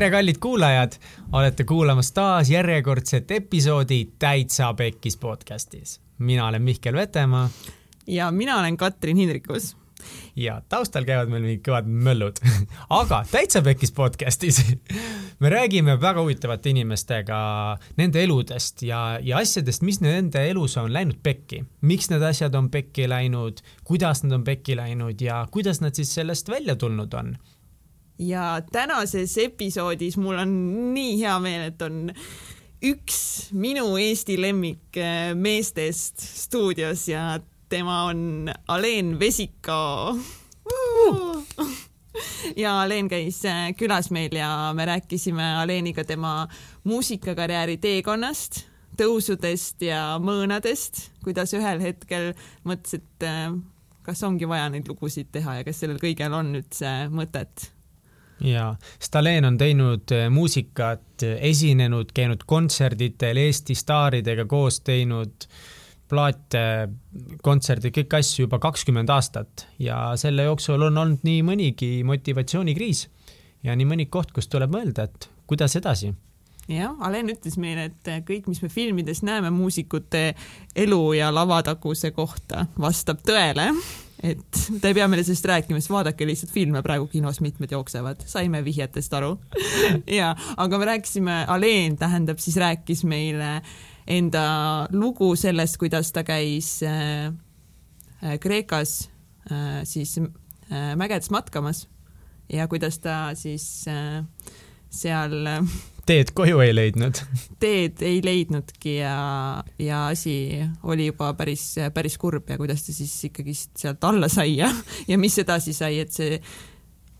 tere, kallid kuulajad, olete kuulamas taas järjekordset episoodi Täitsa Pekkis podcastis. mina olen Mihkel Vetemaa. ja mina olen Katrin Hindrikus ja taustal käivad meil mingid kõvad möllud aga Täitsa Pekkis podcastis me räägime väga huvitavate inimestega nende eludest ja, ja asjadest, mis nende elus on läinud pekki. miks need asjad on pekki läinud, kuidas nad on pekki läinud ja kuidas nad siis sellest välja tulnud on ja tänases episoodis mul on nii hea meel, et on üks minu Eesti lemmikmeestest stuudios ja tema on Aleen Vesika ja Aleen käis äh, külas meil ja me rääkisime Aleeniga tema muusikakarjääri teekonnast, tõusudest ja mõõnadest, kuidas ühel hetkel mõtles, et äh, kas ongi vaja neid lugusid teha ja kas sellel kõigel on üldse mõtet jaa, Stalin on teinud äh, muusikat, esinenud, käinud kontserditel, Eesti staaridega koos teinud plaate, kontserte, kõiki asju juba kakskümmend aastat. Ja selle jooksul on olnud nii mõnigi motivatsioonikriis ja nii mõni koht, kus tuleb mõelda, et kuidas edasi jah, Alen ütles meile, et kõik, mis me filmides näeme muusikute elu ja lavataguse kohta, vastab tõele et ta ei pea meile sellest rääkima, sest vaadake lihtsalt filme praegu kinos mitmed jooksevad, saime vihjetest aru. Ja, aga me rääkisime, Aleen tähendab siis rääkis meile enda lugu sellest, kuidas ta käis äh, äh Kreekas äh, siis äh, mägedes matkamas ja kuidas ta siis äh, seal äh, teed koju ei leidnud? teed ei leidnudki ja, ja asi oli juba päris, päris kurb ja kuidas ta siis ikkagist sealt alla sai ja, ja mis edasi sai, et see,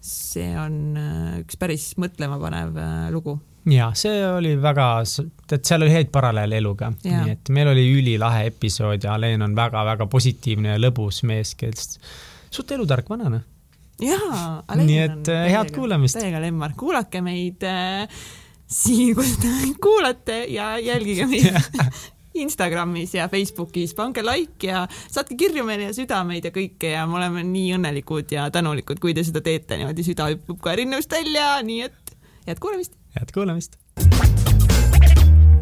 see on äh, üks päris mõtlemapanev äh, lugu. ja see oli väga, et seal oli häid paralleele eluga, nii et meil oli ülilahe episood ja Alen on väga-väga positiivne ja lõbus mees, kes suht elutark vanane jaa, nii et äh, head kuulamist. täiega lemmar, kuulake meid äh, siin, kus te kuulate ja jälgige meid Instagramis ja Facebookis, pange like ja saatke kirju meile ja südameid ja kõike ja me oleme nii õnnelikud ja tänulikud, kui te seda teete, niimoodi süda hüppab ka rinnust välja, nii et head kuulamist. head kuulamist.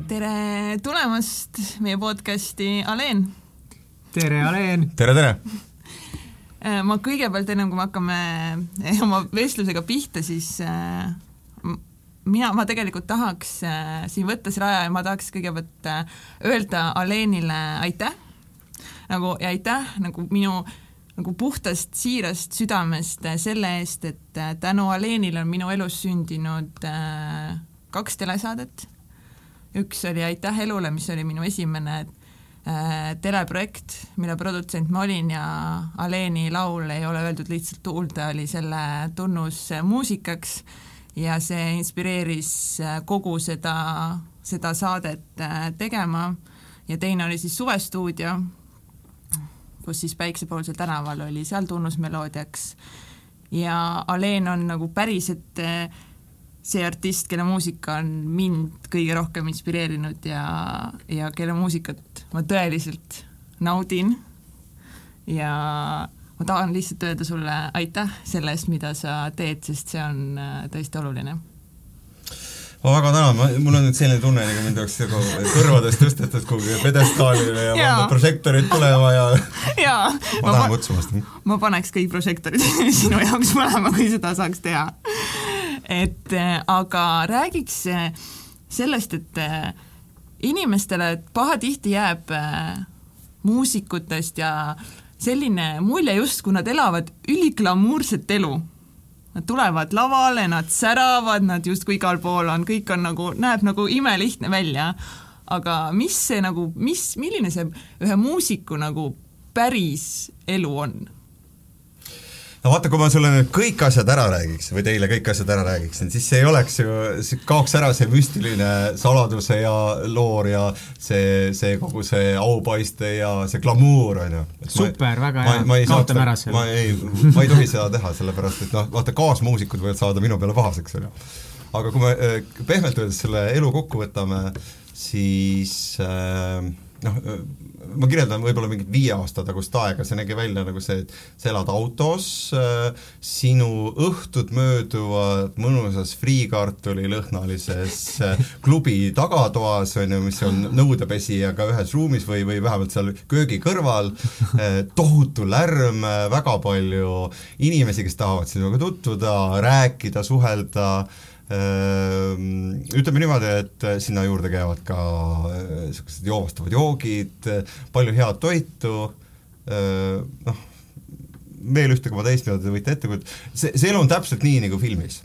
tere tulemast meie podcasti, Aleen. tere, Aleen. tere, tere äh, ma kõigepealt, ennem kui me hakkame oma vestlusega pihta, siis äh, mina, ma tegelikult tahaks äh, siin võtta selle aja ja ma tahaks kõigepealt äh, öelda Alenile aitäh, nagu ja aitäh nagu minu nagu puhtast siirast südamest äh, selle eest, et äh, tänu Alenile on minu elus sündinud äh, kaks telesaadet. üks oli Aitäh elule, mis oli minu esimene äh, teleprojekt, mille produtsent ma olin ja Aleni laul ei ole öeldud lihtsalt tuulde, oli selle tunnus muusikaks ja see inspireeris äh, kogu seda, seda saadet äh, tegema. Ja teine oli siis Suvestuudio, kus siis Päiksepoolsel tänaval oli seal tunnusmeloodiaks. Ja Aleen on nagu päriselt äh, see artist, kelle muusika on mind kõige rohkem inspireerinud ja, ja kelle muusikat ma tõeliselt naudin. Ja ma tahan lihtsalt öelda sulle aitäh selle eest, mida sa teed, sest see on äh, tõesti oluline ma väga tänan, mul on nüüd selline tunne, nagu mind oleks nagu kõrvadest tõstetud kuhugi pjedestaalile ja, ja. prožektorid tulema ja jaa. ma tahan kutsumast. ma paneks kõik prožektorid sinu jaoks põlema, kui seda saaks teha. et äh, aga räägiks äh, sellest, et inimestele pahatihti jääb muusikutest ja äh, selline mulje, justkui nad elavad üliglamuurset elu. Nad tulevad lavale, nad säravad, nad justkui igal pool on, kõik on nagu, näeb nagu imelihtne välja. aga mis see nagu, mis, milline see ühe muusiku nagu päris elu on? No vaata, kui ma sulle nüüd kõik asjad ära räägiks või teile kõik asjad ära räägiksin, siis see ei oleks ju, kaoks ära see müstiline saladuse ja loor ja see, see kogu see aupaiste ja see glamuur, on ju. super, väga hea, kaotame ära selle. ma ei, ma ei tohi seda teha, sellepärast et noh, vaata kaasmuusikud võivad saada minu peale pahaseks, on ju. aga kui me äh, pehmelt öeldes selle elu kokku võtame, siis äh, noh, ma kirjeldan võib-olla mingit viie aasta tagust aega, see nägi välja nagu see, et sa elad autos, sinu õhtud mööduvad mõnusas friikartulilõhnalises klubi tagatoas, on ju, mis on nõudepesijaga ühes ruumis või, või vähemalt seal köögi kõrval, tohutu lärm, väga palju inimesi, kes tahavad sinuga tutvuda, rääkida, suhelda, ütleme niimoodi, et sinna juurde käivad ka niisugused äh, joovastavad joogid, palju head toitu, ehm, noh, veel ühte koma teist, mida te võite ette kujutada, see, see elu on täpselt nii, nagu filmis.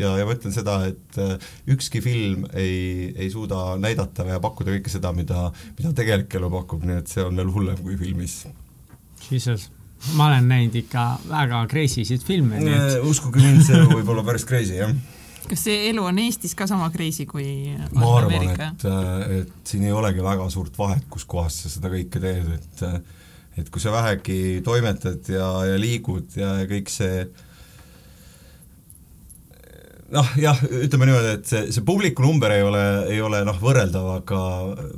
ja, ja ma ütlen seda, et äh, ükski film ei, ei suuda näidata ja pakkuda kõike seda, mida, mida tegelik elu pakub, nii et see on veel hullem kui filmis. Jesus ma olen näinud ikka väga crazy sid filme, nii et uskuge mind, see võib olla päris crazy, jah kas see elu on Eestis ka sama crazy kui ma arvan, et, et siin ei olegi väga suurt vahet, kus kohas sa seda kõike teed, et et kui sa vähegi toimetad ja, ja liigud ja, ja kõik see noh, jah, ütleme niimoodi, et see, see publiku number ei ole, ei ole noh, võrreldav, aga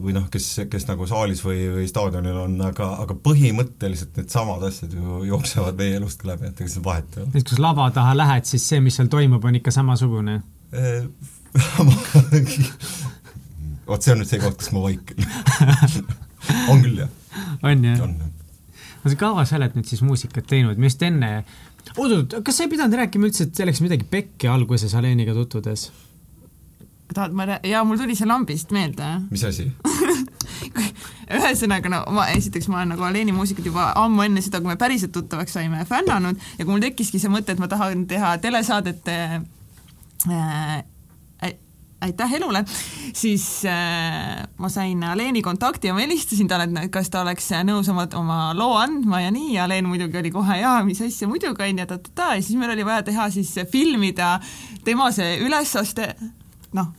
või noh, kes, kes nagu saalis või, või staadionil on, aga, aga põhimõtteliselt needsamad asjad ju jooksevad meie elust ka läbi, et ega seal vahet ei ole. et kui sa lava taha lähed, siis see, mis seal toimub, on ikka samasugune vot see on nüüd see koht, kus ma vaikin on küll, jah. on, jah? on, jah. kaua sa oled nüüd siis muusikat teinud, me just enne oot-oot, kas sa ei pidanud rääkima üldse, et see läks midagi pekki alguses Aleniga tutvudes? tahad ma rää-, jaa, mul tuli see lambist meelde. mis asi ühesõnaga, no ma, esiteks ma olen nagu Aleni muusikat juba ammu enne seda, kui me päriselt tuttavaks saime, fännanud ja kui mul tekkiski see mõte, et ma tahan teha telesaadet äh, aitäh elule, siis äh, ma sain Aleeni kontakti ja ma helistasin talle, et kas ta oleks nõus oma, oma loo andma ja nii. Ja Aleen muidugi oli kohe jaa, mis asja muidugi on ja ta-ta-ta. Ja siis meil oli vaja teha siis filmida tema see ülesaste, noh,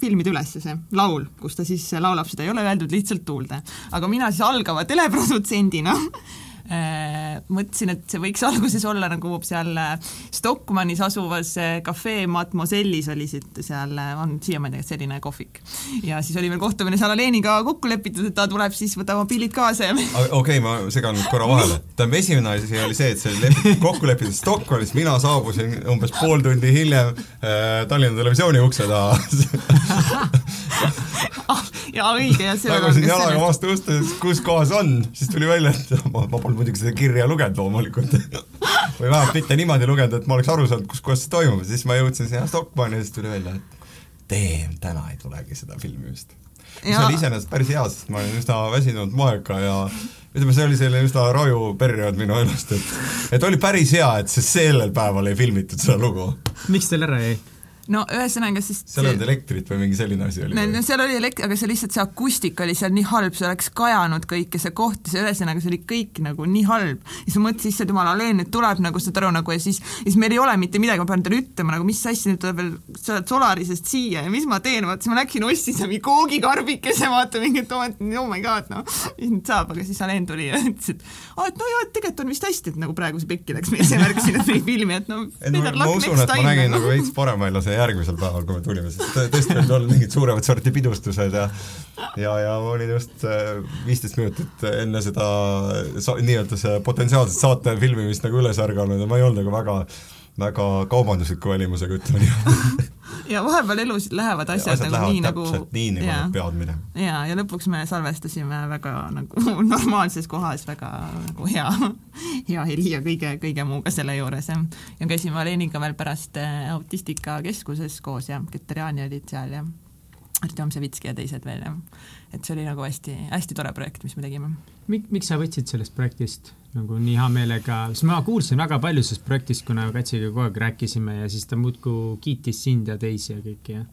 filmida üles see laul, kus ta siis laulab, seda ei ole öeldud lihtsalt tuulde. aga mina siis algava teleprodutsendina mõtlesin, et see võiks alguses olla nagu seal äh, Stockmannis asuvas Cafe äh, Mademoiselle'is oli siit seal, on siiamaani selline kohvik. ja siis oli meil kohtumine seal Aleniga kokku lepitud, et ta tuleb siis, võtab oma pillid kaasa ja okei okay,, ma segan nüüd korra vahele. tähendab, esimene asi oli see, et see lepiti kokku lepitud Stockmannis, mina saabusin umbes pool tundi hiljem äh, Tallinna Televisiooni ukse taha ah, jaa, õige, ja see tagusin jalaga vastu uste, kus kohas on, siis tuli välja, et ma, ma polnud muidugi seda kirja lugenud loomulikult või vähemalt mitte niimoodi lugenud, et ma oleks aru saanud, kus kohas see toimub, siis ma jõudsin sinna Stockmanni ja siis tuli välja, et damn, täna ei tulegi seda filmi vist. mis oli iseenesest päris hea, sest ma olin üsna väsinud moega ja ütleme, see oli selline üsna raju periood minu elust, et et oli päris hea, et see sellel päeval ei filmitud seda lugu. miks teil ära jäi? No ühesõnaga siis seal ei olnud elektrit või mingi selline asi oli? no seal oli elektri, aga see lihtsalt, see akustika oli seal nii halb, see oleks kajanud kõik ja see koht see ühesõnaga, see oli kõik nagu nii halb. ja siis ma mõtlesin, issand jumal, Alen nüüd tuleb nagu, saad aru nagu ja siis, ja siis meil ei ole mitte midagi, ma pean talle ütlema nagu mis asja, nüüd tuleb veel, sa oled Solarisest siia ja mis ma teen, vaata siis ma läksin, ostsin seal mingi koogikarbikese, vaata mingi, et oh my god, noh, mis nüüd saab, aga siis Alen tuli ja ütles, et aa, et no jaa, et tegelikult on vist hästi, et nagu praegu see pekki läks meil, see märkasin, et meil filmi, et no ei, no, ma usun, et ma nägin nagu veits parem välja see järgmisel päeval, kui me tulime, sest tõesti olid olnud mingid suuremat sorti pidustused ja ja, ja olin just äh, viisteist minutit enne seda nii-öelda see potentsiaalset saate filmimist nagu üles ärganud ja ma ei olnud nagu väga väga kaubandusliku välimusega, ütleme nii. Ja vahepeal elus lähevad asjad, asjad nagu nii nagu nii, nagu nad peavad minema. ja, ja lõpuks me salvestasime väga nagu normaalses kohas, väga nagu hea, hea heli ja kõige, kõige muuga selle juures ja ja käisime Aleniga veel pärast äh, autistikakeskuses koos ja Keteriani olid seal ja Artjom Savitski ja teised veel ja et see oli nagu hästi, hästi tore projekt, mis me tegime. Mik-, miks sa võtsid sellest projektist nagu nii hea meelega, sest ma kuulsin väga palju sellest projektist, kuna Katsiga kogu aeg rääkisime ja siis ta muudkui kiitis sind ja teisi ja kõiki ja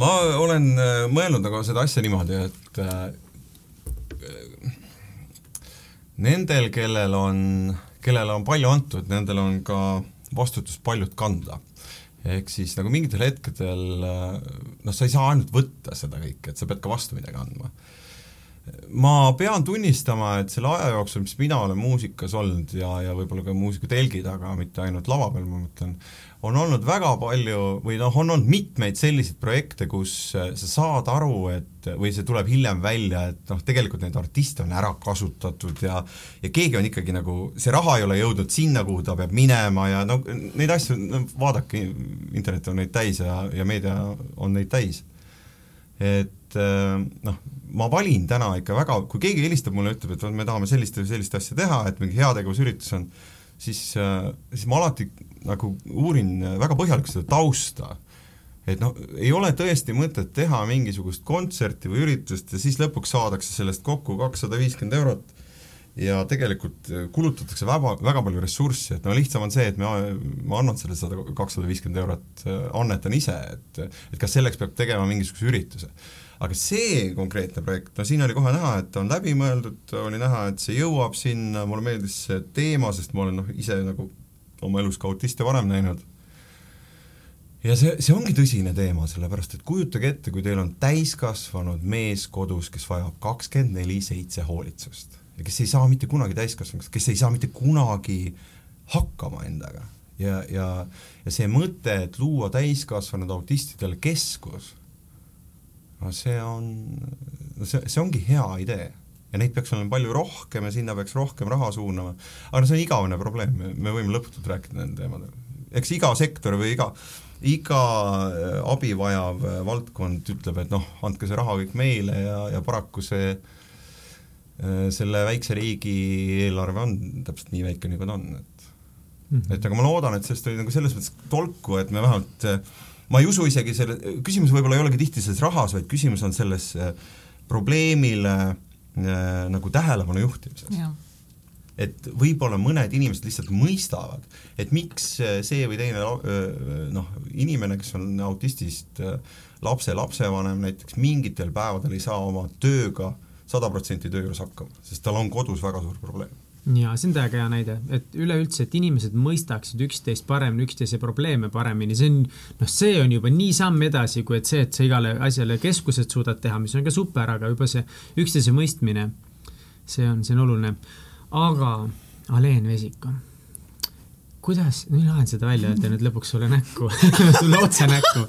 ma olen äh, mõelnud nagu seda asja niimoodi, et äh, nendel, kellel on, kellele on palju antud, nendel on ka vastutus paljut kanda ehk siis nagu mingitel hetkedel noh, sa ei saa ainult võtta seda kõike, et sa pead ka vastu midagi andma. ma pean tunnistama, et selle aja jooksul, mis mina olen muusikas olnud ja, ja võib-olla ka muusika telgi taga, mitte ainult lava peal, ma mõtlen, on olnud väga palju või noh, on olnud mitmeid selliseid projekte, kus sa saad aru, et või see tuleb hiljem välja, et noh, tegelikult neid artiste on ära kasutatud ja ja keegi on ikkagi nagu, see raha ei ole jõudnud sinna, kuhu ta peab minema ja no neid asju, no vaadake, internet on neid täis ja, ja meedia on neid täis. et noh, ma valin täna ikka väga, kui keegi helistab mulle, ütleb, et me tahame sellist või sellist asja teha, et mingi heategevusüritus on, siis, siis ma alati nagu uurin väga põhjalikult seda tausta. et noh, ei ole tõesti mõtet teha mingisugust kontserti või üritust ja siis lõpuks saadakse sellest kokku kakssada viiskümmend eurot ja tegelikult kulutatakse väga, väga palju ressurssi, et no lihtsam on see, et me, ma annan selle sada, kakssada viiskümmend eurot, annetan ise, et et kas selleks peab tegema mingisuguse ürituse aga see konkreetne projekt, no siin oli kohe näha, et ta on läbimõeldud, oli näha, et see jõuab sinna, mulle meeldis see teema, sest ma olen noh, ise nagu oma elus ka autiste varem näinud. ja see, see ongi tõsine teema, sellepärast et kujutage ette, kui teil on täiskasvanud mees kodus, kes vajab kakskümmend neli seitse hoolitsust ja kes ei saa mitte kunagi täiskasvanuks, kes ei saa mitte kunagi hakkama endaga ja, ja, ja see mõte, et luua täiskasvanud autistidele keskus no see on, no see, see ongi hea idee ja neid peaks olema palju rohkem ja sinna peaks rohkem raha suunama. aga no see on igavene probleem, me võime lõputult rääkida nendel teemadel. eks iga sektor või iga, iga äh, abi vajav äh, valdkond ütleb, et noh, andke see raha kõik meile ja, ja paraku see äh, selle väikse riigi eelarve on täpselt nii väike, nagu ta on, et mm -hmm. et aga ma loodan, et sellest oli nagu selles mõttes tolku, et me vähemalt äh, ma ei usu isegi selle, küsimus võib-olla ei olegi tihti selles rahas, vaid küsimus on selles probleemile äh, nagu tähelepanu juhtimises. et võib-olla mõned inimesed lihtsalt mõistavad, et miks äh, see või teine noh, inimene, kes on autistist lapse lapsevanem näiteks, mingitel päevadel ei saa oma tööga sada protsenti töö juures hakkama, sest tal on kodus väga suur probleem ja see on täiega hea näide, et üleüldse, et inimesed mõistaksid üksteist paremini, üksteise probleeme paremini, see on, noh, see on juba nii samm edasi, kui et see, et sa igale asjale keskused suudad teha, mis on ka super, aga juba see üksteise mõistmine, see on, see on oluline. aga Aleen Vesiko, kuidas, mina tahan seda välja öelda nüüd lõpuks sulle näkku sulle otse näkku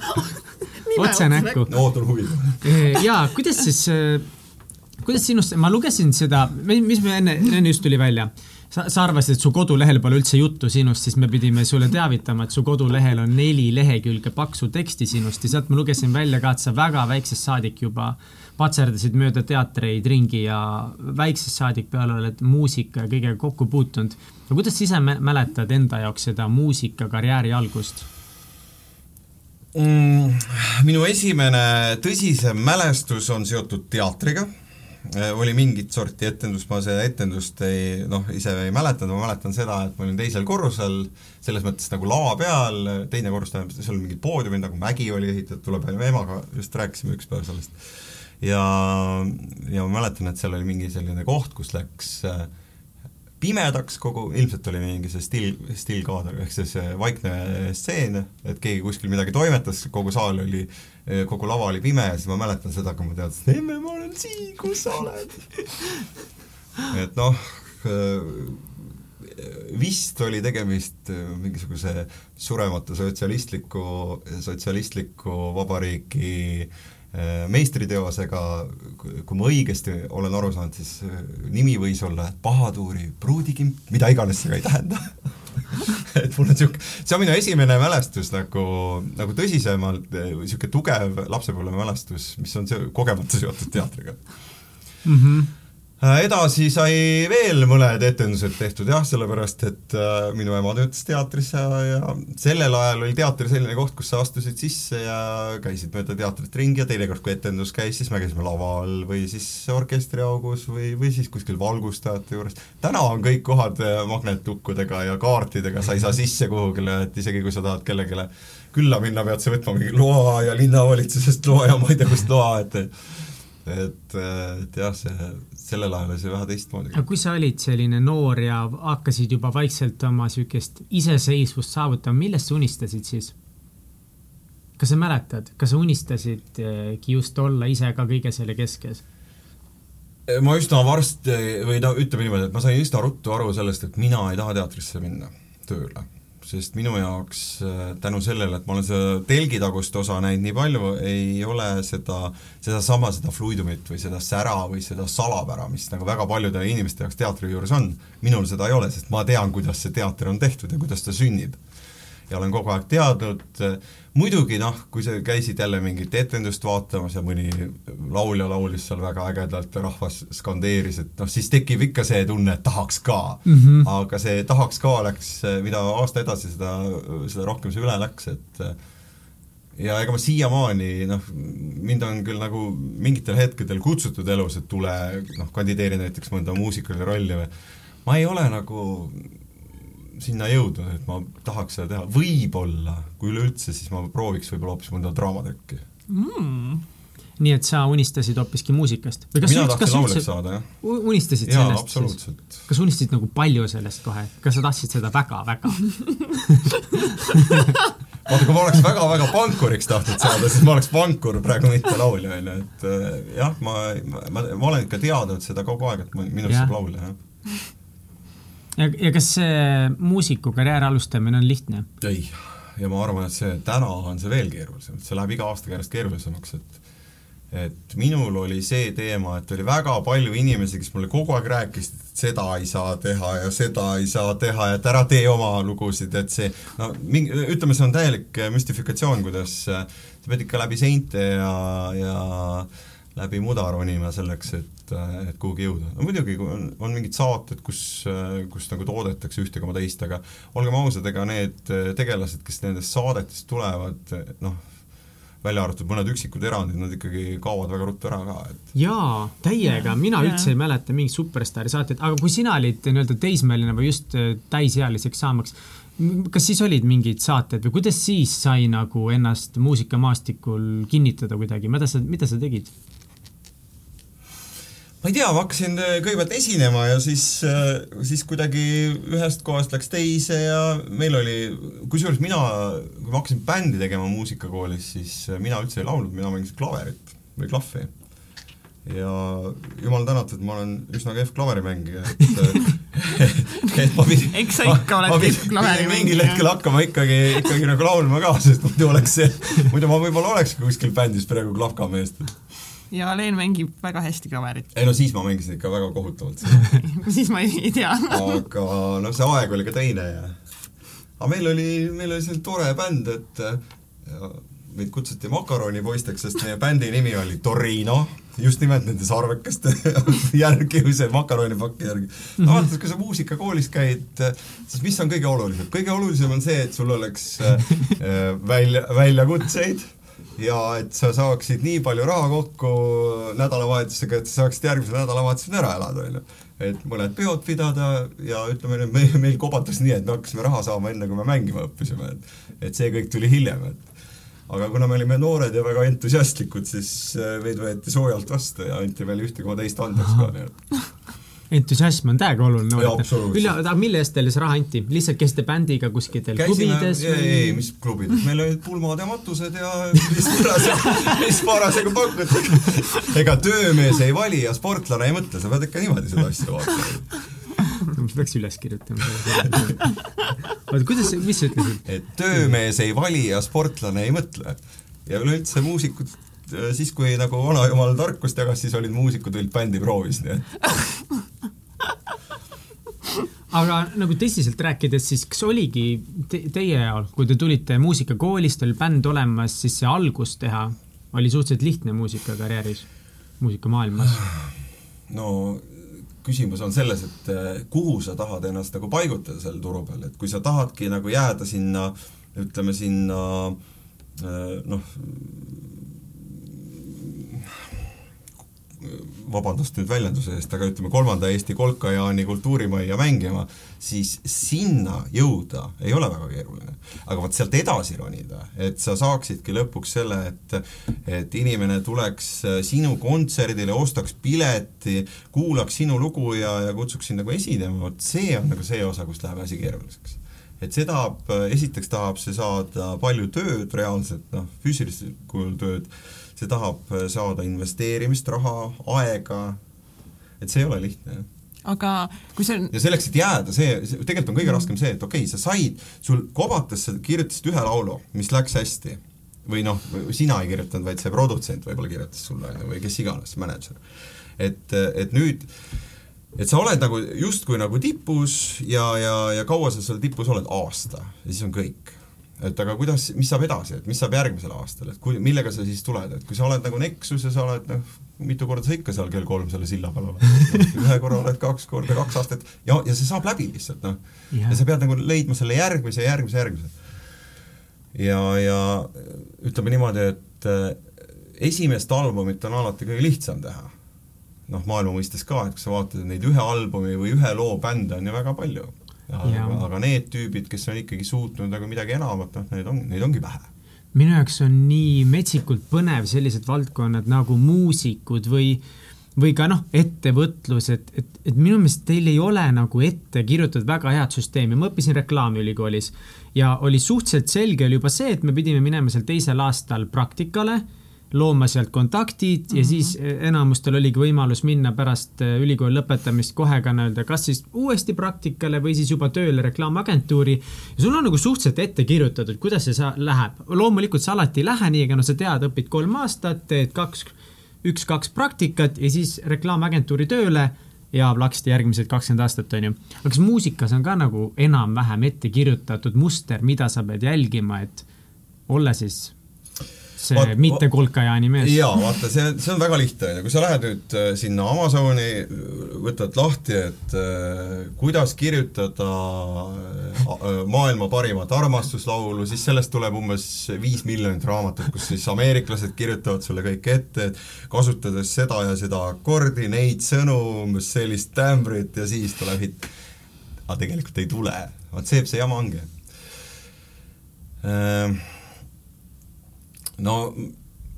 otse näkku. ootan huviga. jaa, kuidas siis kuidas sinust, ma lugesin seda, mis me enne, enne just tuli välja sa, sa arvasid, et su kodulehel pole üldse juttu sinust, siis me pidime sulle teavitama, et su kodulehel on neli lehekülge paksu teksti sinust ja sealt ma lugesin välja ka, et sa väga väiksest saadik juba patserdasid mööda teatreid ringi ja väiksest saadik peale oled muusika ja kõigega kokku puutunud. no kuidas sa ise mäletad enda jaoks seda muusikakarjääri algust? Mm, minu esimene tõsisem mälestus on seotud teatriga oli mingit sorti etendus, ma seda etendust ei noh, ise ei mäletanud, ma mäletan seda, et ma olin teisel korrusel, selles mõttes nagu lava peal, teine korrus tähendab, seal oli mingid poodiumid, nagu mägi oli ehitatud, tuleb emaga, just rääkisime üks päev sellest. ja, ja ma mäletan, et seal oli mingi selline koht, kus läks äh, pimedaks kogu, ilmselt oli mingi see still, stillkaader, ehk siis vaikne stseen, et keegi kuskil midagi toimetas, kogu saal oli, kogu lava oli pime ja siis ma mäletan seda, kui ma teadsin, emme, ma olen siin, kus sa oled. Et noh, vist oli tegemist mingisuguse surematu sotsialistliku, sotsialistliku vabariigi äh, Äh, meistriteosega, kui ma õigesti olen aru saanud, siis äh, nimi võis olla Pahatuuri pruudikimp, mida iganes see ka ei tähenda et mul on niisugune, see on minu esimene mälestus nagu, nagu tõsisemalt, niisugune tugev lapsepõlve mälestus, mis on see, kogemata seotud teatriga mm. -hmm Äh, edasi sai veel mõned etendused tehtud jah, sellepärast et äh, minu ema töötas teatris ja, ja sellel ajal oli teater selline koht, kus sa astusid sisse ja käisid mööda teatrit ringi ja teinekord, kui etendus käis, siis me käisime laval või siis orkestriaugus või, või siis kuskil valgustajate juures. täna on kõik kohad äh, magnettukkudega ja kaartidega, sa ei saa sisse kuhugile, et isegi kui sa tahad kellelegi külla minna, pead sa võtma mingi loa ja linnavalitsusest loa ja ma ei tea, kust loa, et et, et jah, see, sellel ajal oli see vähe teistmoodi. aga kui sa olid selline noor ja hakkasid juba vaikselt oma niisugust iseseisvust saavutama, millest sa unistasid siis? kas sa mäletad, kas sa unistasidki just olla ise ka kõige selle keskes? ma üsna varsti või no ütleme niimoodi, et ma sain üsna ruttu aru sellest, et mina ei taha teatrisse minna tööle. Sest minu jaoks äh, tänu sellele, et ma olen seda telgitagust osa näinud nii palju, ei ole seda, sedasama, seda fluidumit või seda sära või seda salapära, mis nagu väga paljude inimeste jaoks teatri juures on, minul seda ei ole, sest ma tean, kuidas see teater on tehtud ja kuidas ta sünnib. Ja olen kogu aeg teadnud, muidugi noh, kui sa käisid jälle mingit etendust vaatamas ja mõni laulja laulis seal väga ägedalt ja rahvas skandeeris, et noh, siis tekib ikka see tunne, et tahaks ka mm. -hmm. aga see tahaks ka läks, mida aasta edasi, seda, seda rohkem see üle läks, et ja ega ma siiamaani noh, mind on küll nagu mingitel hetkedel kutsutud elus, et tule noh, kandideeri näiteks mõnda muusikalise rolli või ma ei ole nagu sinna jõudnud, et ma tahaks seda teha, võib-olla, kui üleüldse, siis ma prooviks võib-olla hoopis mõnda draamatükki mm nii et sa unistasid hoopiski muusikast? mina tahtsin lauljaks saada, jah. unistasid jaa, sellest? absoluutselt. kas unistasid nagu palju sellest kohe, kas sa tahtsid seda väga-väga vaata, kui ma oleks väga-väga pankuriks tahtnud saada, siis ma oleks pankur, praegu mitte laulja, on ju, et äh, jah, ma, ma, ma, ma olen ikka teadnud seda kogu aeg, et minust saab laulja, jah ja, ja kas see muusikukarjääri alustamine on lihtne? ei, ja ma arvan, et see täna on see veel keerulisem, et see läheb iga aastaga järjest keerulisemaks, et et minul oli see teema, et oli väga palju inimesi, kes mulle kogu aeg rääkisid, et seda ei saa teha ja seda ei saa teha et ära tee oma lugusid, et see no mingi, ütleme, see on täielik müstifikatsioon, kuidas sa pead ikka läbi seinte ja, ja läbi muda ronima selleks, et et, et kuhugi jõuda. no muidugi, kui on, on mingid saated, kus, kus nagu toodetakse ühte koma teist, aga olgem ausad, ega need tegelased, kes nendest saadetest tulevad, noh, välja arvatud mõned üksikud erandid, nad ikkagi kaovad väga ruttu ära ka, et jaa, täiega, mina ja. üldse ei mäleta mingit superstaari saateid, aga kui sina olid nii-öelda teismeline või just äh, täisealiseks saamaks, kas siis olid mingid saated või kuidas siis sai nagu ennast muusikamaastikul kinnitada kuidagi, mida sa, mida sa tegid? Ma ei tea, ma hakkasin äh, kõigepealt esinema ja siis, äh, siis kuidagi ühest kohast läks teise ja meil oli, kusjuures mina, kui ma hakkasin bändi tegema muusikakoolis, siis äh, mina üldse ei laulnud, mina mängisin klaverit või klahvi. ja jumal tänatud, ma olen üsna kehv klaverimängija, et et ma pidin eks sa ikka oled kehv klaverimängija. mingil hetkel hakkama ikkagi, ikkagi nagu laulma ka, sest muidu oleks see, muidu ma võib-olla oleks kuskil bändis praegu klahkameest ja Leen mängib väga hästi klaverit. ei no siis ma mängisin ikka väga kohutavalt siis ma ei, ei tea. Aga noh, see aeg oli ka teine ja aga meil oli, meil oli selline tore bänd, et ja, meid kutsuti makaronipoisteks, sest meie bändi nimi oli Torino, just nimelt nende sarvekaste järgi või see makaronipaki järgi. No vaata, kui sa muusikakoolis käid, siis mis on kõige olulisem? kõige olulisem on see, et sul oleks äh, välja, väljakutseid ja et sa saaksid nii palju raha kokku nädalavahetusega, et sa saaksid järgmisel nädalavahetusel ära elada, on ju. et mõned peod pidada ja ütleme nüüd meil, meil kobatas nii, et me hakkasime raha saama enne, kui me mängima õppisime, et et see kõik tuli hiljem, et aga kuna me olime noored ja väga entusiastlikud, siis äh, meid võeti soojalt vastu ja anti veel ühte koma teist andeks ka, nii et entusiasm on täiega oluline. Vilja, aga mille eest teile see raha anti? lihtsalt käisite bändiga kuskitel klubides? ei, ei, mis klubides, meil olid pulmad ja matused ja mis parasjagu, mis parasjagu pakuti. ega töömees ei vali ja sportlane ei mõtle, sa pead ikka niimoodi seda asja vaatama ma peaks üles kirjutama oota, kuidas, mis sa ütlesid? et töömees ei vali ja sportlane ei mõtle. ja üleüldse muusikud siis, kui nagu vanajumal tarkust jagas, siis olid muusikud olid bändi proovis, nii et aga nagu tõsiselt rääkides, siis kas oligi te teie ajal, kui te tulite muusikakoolist, oli bänd olemas, siis see algus teha oli suhteliselt lihtne muusikakarjääris, muusikamaailmas? no küsimus on selles, et eh, kuhu sa tahad ennast nagu paigutada seal turu peal, et kui sa tahadki nagu jääda sinna, ütleme sinna eh, noh, vabandust nüüd väljenduse eest, aga ütleme, kolmanda Eesti Kolkajaani kultuurimajja mängima, siis sinna jõuda ei ole väga keeruline. aga vot sealt edasi ronida, et sa saaksidki lõpuks selle, et et inimene tuleks sinu kontserdile, ostaks pileti, kuulaks sinu lugu ja, ja kutsuks sind nagu esinema, vot see on nagu see osa, kus läheb asi keeruliseks et see tahab, esiteks tahab see saada palju tööd reaalselt, noh, füüsilisel kujul tööd, see tahab saada investeerimist, raha, aega. Et see ei ole lihtne, aga kui see ja selleks, et jääda, see, see, tegelikult on kõige raskem see, et okei okay,, sa said, sul kobates sa kirjutasid ühe laulu, mis läks hästi, või noh, sina ei kirjutanud, vaid see produtsent võib-olla kirjutas sulle, või kes iganes, mänedžer. et, et nüüd, et sa oled nagu justkui nagu tipus ja, ja, ja kaua sa seal tipus oled, aasta, ja siis on kõik et aga kuidas, mis saab edasi, et mis saab järgmisel aastal, et kui, millega sa siis tuled, et kui sa oled nagu Nexus ja sa oled noh, mitu korda sa ikka seal kell kolm selle silla peal oled ühe korra oled kaks korda, kaks aastat ja, ja see saab läbi lihtsalt noh yeah.. ja sa pead nagu leidma selle järgmise, järgmise, järgmise. ja, ja ütleme niimoodi, et äh, esimest albumit on alati kõige lihtsam teha. noh, maailma mõistes ka, et kui sa vaatad neid ühe albumi või ühe loo bände on ju väga palju. Aga, aga need tüübid, kes on ikkagi suutnud nagu midagi enamat, noh, neid on, neid ongi vähe. Minu jaoks on nii metsikult põnev sellised valdkonnad nagu muusikud või, või ka noh, ettevõtlus, et, et, et minu meelest teil ei ole nagu ette kirjutatud väga head süsteemi, ma õppisin reklaamiülikoolis ja oli suhteliselt selge oli juba see, et me pidime minema seal teisel aastal praktikale looma sealt kontaktid mm -hmm. ja siis eh, enamustel oligi võimalus minna pärast eh, ülikooli lõpetamist kohe ka nii-öelda kas siis uuesti praktikale või siis juba tööle reklaamagentuuri. ja sul on nagu suhteliselt ette kirjutatud, kuidas see läheb. loomulikult see alati ei lähe nii, aga no sa tead, õpid kolm aastat, teed kaks, üks-kaks praktikat ja siis reklaamagentuuri tööle ja plaksti järgmised kakskümmend aastat, on ju. aga kas muusikas on ka nagu enam-vähem ette kirjutatud muster, mida sa pead jälgima, et olla siis see vaat, mitte Kolkajaani mees. jaa, vaata, see, see on väga lihtne, on ju, kui sa lähed nüüd äh, sinna Amazoni, võtad lahti, et äh, kuidas kirjutada äh, maailma parimat armastuslaulu, siis sellest tuleb umbes viis miljonit raamatut, kus siis ameeriklased kirjutavad sulle kõik ette, et kasutades seda ja seda akordi, neid sõnu, umbes sellist tämbrit ja siis tuleb hitt. aga tegelikult ei tule, vot see, see jama ongi ehm no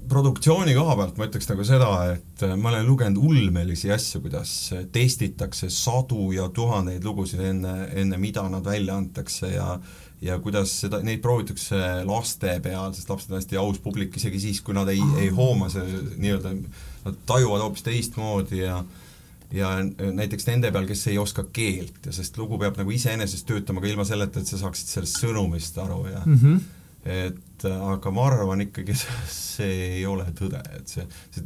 produktsiooni koha pealt ma ütleks nagu seda, et äh, ma olen lugenud ulmelisi asju, kuidas testitakse sadu ja tuhandeid lugusid enne, enne mida nad välja antakse ja ja kuidas seda, neid proovitakse laste peal, sest lapsed on hästi aus publik, isegi siis, kui nad ei, ei hooma see nii-öelda, nad tajuvad hoopis teistmoodi ja ja näiteks nende peal, kes ei oska keelt ja sest lugu peab nagu iseenesest töötama ka ilma selleta, et sa saaksid sellest sõnumist aru ja mm -hmm et aga ma arvan ikkagi, see ei ole tõde, et see, see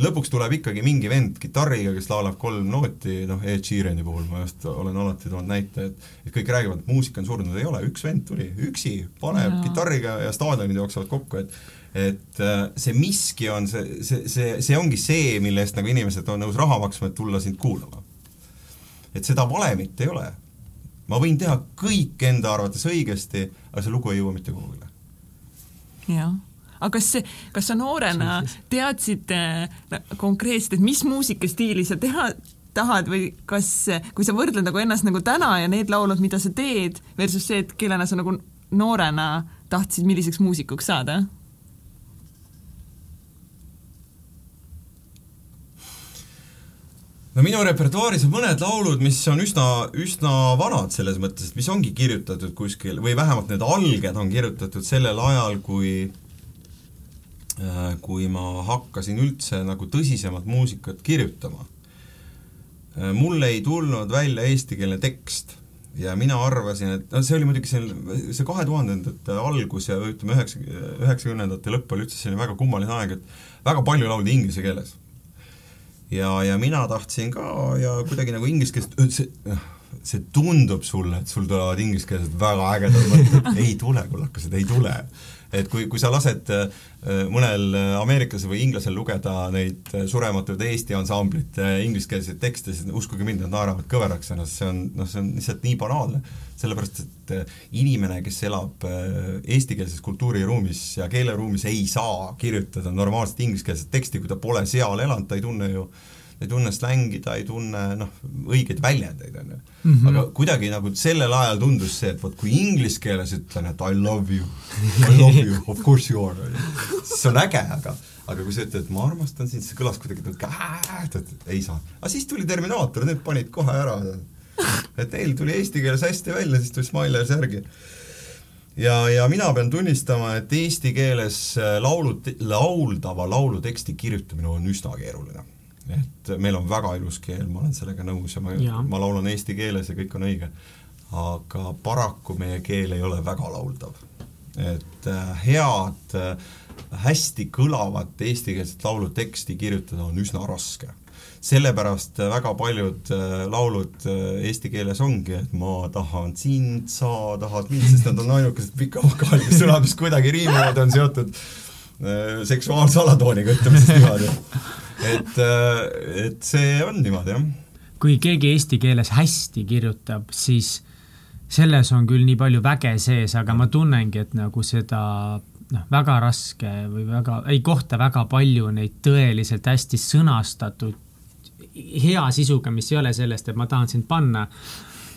lõpuks tuleb ikkagi mingi vend kitarriga, kes laulab kolm nooti, noh, Ed Sheerani puhul ma just olen alati toonud näite, et et kõik räägivad, et muusika on surnud, ei ole, üks vend tuli üksi, paneb no. kitarriga ja staadionid jooksevad kokku, et et äh, see miski on see, see, see, see ongi see, mille eest nagu inimesed on nõus raha maksma, et tulla sind kuulama. et seda valemit ei ole. ma võin teha kõik enda arvates õigesti, aga see lugu ei jõua mitte kuhugile jah aga kas see, kas sa noorena teadsid äh, konkreetselt, et mis muusikastiili sa teha tahad või kas, kui sa võrdled nagu ennast nagu täna ja need laulud, mida sa teed, versus see, et kellena sa nagu noorena tahtsid, milliseks muusikuks saada? No minu repertuaaris on mõned laulud, mis on üsna, üsna vanad selles mõttes, et mis ongi kirjutatud kuskil või vähemalt need alged on kirjutatud sellel ajal, kui äh, kui ma hakkasin üldse nagu tõsisemat muusikat kirjutama. Äh, mul ei tulnud välja eestikeelne tekst ja mina arvasin, et no see oli muidugi see, see kahe tuhandendate algus ja ütleme, üheksa, üheksakümnendate lõpp oli üldse selline väga kummaline aeg, et väga palju lauldi inglise keeles ja, ja mina tahtsin ka ja kuidagi nagu inglise keeles, see, tundub sulle, et sul tulevad ingliskeelsed väga ägedad mõtted, ei tule, kullakesed, ei tule. et kui, kui sa lased äh, mõnel ameeriklasel või inglasel lugeda neid Surematud Eesti ansamblite ingliskeelseid tekste, siis uskuge mind, nad naeravad kõveraks ennast, see on, noh, see on lihtsalt nii banaalne. sellepärast, et äh, inimene, kes elab äh, eestikeelses kultuuriruumis ja keeleruumis, ei saa kirjutada normaalset ingliskeelset teksti, kui ta pole seal elanud, ta ei tunne ju äh, ei tunne slängi, ta ei tunne noh, õigeid väljendeid, on ju. Mhm. aga kuidagi nagu sellel ajal tundus see, et vot kui inglise keeles ütlen, et I love you, I love you, of course you are, on ju, siis see on äge, aga aga kui sa ütled, ma armastan sind, see kõlas kuidagi et ei saa. aga siis tuli Terminaator, need panid kohe ära. et neil tuli eesti keeles hästi välja, siis tuli Smilers järgi ja, ja mina pean tunnistama, et eesti keeles laulu, lauldava laulu teksti kirjutamine on üsna keeruline et meil on väga ilus keel, ma olen sellega nõus ja ma, ma laulan eesti keeles ja kõik on õige. aga paraku meie keel ei ole väga lauldav. et äh, head äh, hästi kõlavat eestikeelset laulu teksti kirjutada on üsna raske. sellepärast väga paljud äh, laulud äh, eesti keeles ongi, et ma tahan sind, sa tahad mind, sest nad on ainukesed pikavokaaliga sõnad, mis kuidagi riimivad, on seotud äh, seksuaalse alatooniga, ütleme siis niimoodi. Et, et see on niimoodi, jah. kui keegi eesti keeles hästi kirjutab, siis selles on küll nii palju väge sees, aga ma tunnengi, et nagu seda noh, väga raske või väga, ei kohta väga palju neid tõeliselt hästi sõnastatud hea sisuga, mis ei ole sellest, et ma tahan sind panna,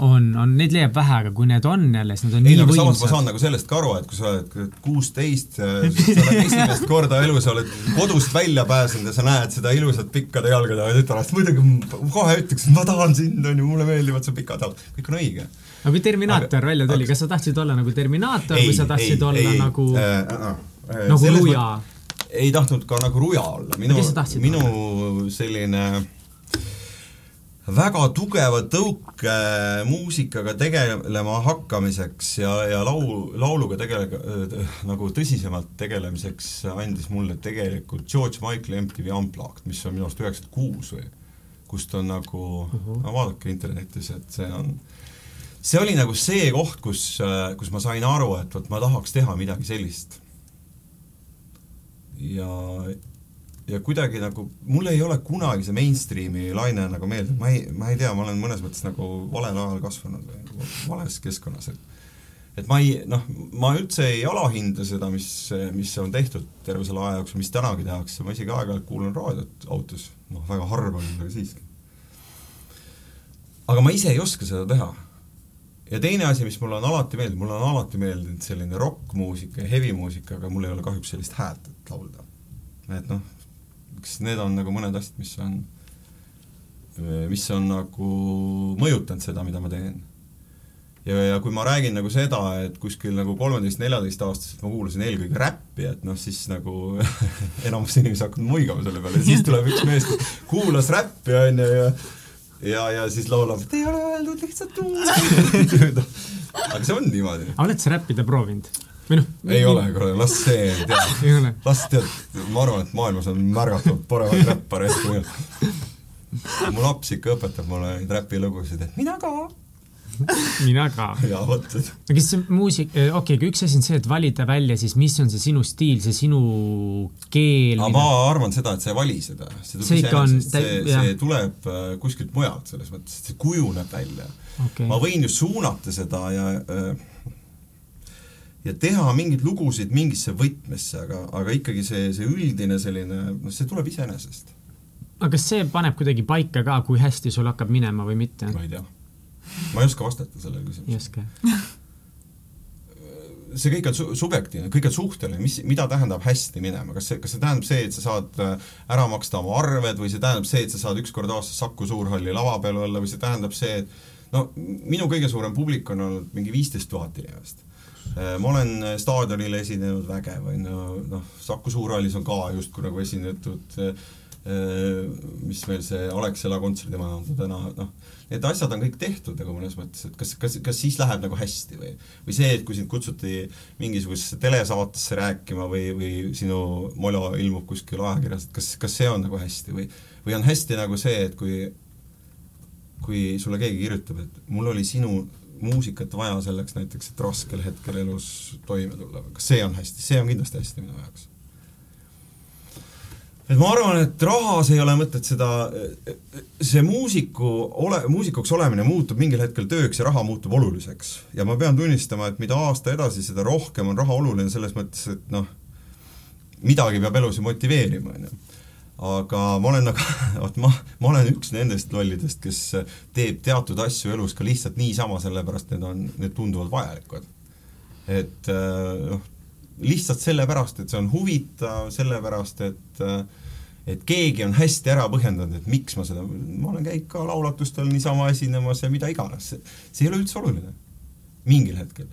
on, on, neid leiab vähe, aga kui need on jälle, siis nad on ei, nii võimsad. samas ma saan nagu sellest ka aru, et kui sa oled kuusteist, sa oled esimest korda elus, sa oled kodust välja pääsenud ja sa näed seda ilusat pikkade jalgadega tütarlast, muidugi kohe ütleks, et ma tahan sind, on ju, mulle meeldivad su pikad jalad, kõik on õige aga kui Terminaator aga, välja tuli aga..., kas sa tahtsid olla nagu Terminaator ei, või sa tahtsid ei, olla ei, nagu äh, äh, äh, nagu Ruja? ei tahtnud ka nagu Ruja olla, minu, minu olla? selline väga tugeva tõuke muusikaga tegelema hakkamiseks ja, ja laul, lauluga tegele- nagu tõsisemalt tegelemiseks andis mulle tegelikult George Michael'i MTV Unplugged, mis on minu arust üheksakümmend kuus või, kust on nagu uh, -huh. no vaadake internetis, et see on see oli nagu see koht, kus, kus ma sain aru, et vot ma tahaks teha midagi sellist. ja, ja kuidagi nagu, mul ei ole kunagi see mainstream'i laine nagu meeldinud, ma ei, ma ei tea, ma olen mõnes mõttes nagu valel ajal kasvanud või nagu vales keskkonnas, et et ma ei, noh, ma üldse ei alahinda seda, mis, mis on tehtud terve selle aja jooksul, mis tänagi tehakse, ma isegi aeg-ajalt kuulan raadiot autos, noh, väga harva küll, aga siiski. aga ma ise ei oska seda teha ja teine asi, mis mulle on alati meeldinud, mulle on alati meeldinud selline rokkmuusika ja hevimuusika, aga mul ei ole kahjuks sellist häält, et laulda. et noh, eks need on nagu mõned asjad, mis on, mis on nagu mõjutanud seda, mida ma teen. ja, ja kui ma räägin nagu seda, et kuskil nagu kolmeteist-neljateist-aastaselt ma kuulasin eelkõige räppi, et noh, siis nagu enamus inimesi hakkavad muigama selle peale ja siis tuleb üks mees, kes kuulas räppi, on ju, ja ja, ja siis laulab, et ei ole öeldud lihtsalt tuua aga see on niimoodi. oled sa räppida proovinud? Või noh? ei ole, kuule, las see, tead. las tead, ma arvan, et maailmas on märgatavalt paremaid räppareid kui mina. mu laps ikka õpetab mulle neid räpilugusid, et mina ka mina ka. jaa, vot. no kas see muusik, eh, okei okay,, aga üks asi on see, et valida välja siis, mis on see sinu stiil, see sinu keel. aga ma arvan seda, et sa ei vali seda. see, see on, see, see tuleb äh, kuskilt mujalt, selles mõttes, et see kujuneb välja okay.. ma võin ju suunata seda ja äh, ja teha mingeid lugusid mingisse võtmesse, aga, aga ikkagi see, see üldine selline, noh, see tuleb iseenesest. aga kas see paneb kuidagi paika ka, kui hästi sul hakkab minema või mitte? ma ei tea ma ei oska vastata sellele küsimusele. ei oska see kõik on su-, subjektiivne, kõik on suhteline, mis, mida tähendab hästi minema, kas see, kas see tähendab see, et sa saad äh, ära maksta oma arved või see tähendab see, et sa saad üks kord aastas Saku Suurhalli lava peal olla või see tähendab see, et no minu kõige suurem publik on olnud mingi viisteist tuhat inimest. Äh, ma olen staadionil esinenud vägev, on ju, noh, Saku Suurhallis on ka justkui nagu esinetud äh, mis meil see Alexela kontserdimaja on täna, noh, need asjad on kõik tehtud nagu mõnes mõttes, et kas, kas, kas siis läheb nagu hästi või või see, et kui sind kutsuti mingisugusesse telesaatesse rääkima või, või sinu molo ilmub kuskil ajakirjas, et kas, kas see on nagu hästi või või on hästi nagu see, et kui kui sulle keegi kirjutab, et mul oli sinu muusikat vaja selleks näiteks, et raskel hetkel elus toime tulla, kas see on hästi, see on kindlasti hästi minu jaoks et ma arvan, et rahas ei ole mõtet seda, see muusiku ole, muusikuks olemine muutub mingil hetkel tööks ja raha muutub oluliseks. ja ma pean tunnistama, et mida aasta edasi, seda rohkem on raha oluline selles mõttes, et noh, midagi peab elus ju motiveerima, on ju. Aga ma olen nagu, vot ma, ma olen üks nendest lollidest, kes teeb teatud asju elus ka lihtsalt niisama, sellepärast need on, need tunduvad vajalikud. et noh, lihtsalt sellepärast, et see on huvitav, sellepärast et et keegi on hästi ära põhjendanud, et miks ma seda, ma olen käinud ka laulatustel niisama esinemas ja mida iganes, see, see ei ole üldse oluline. mingil hetkel.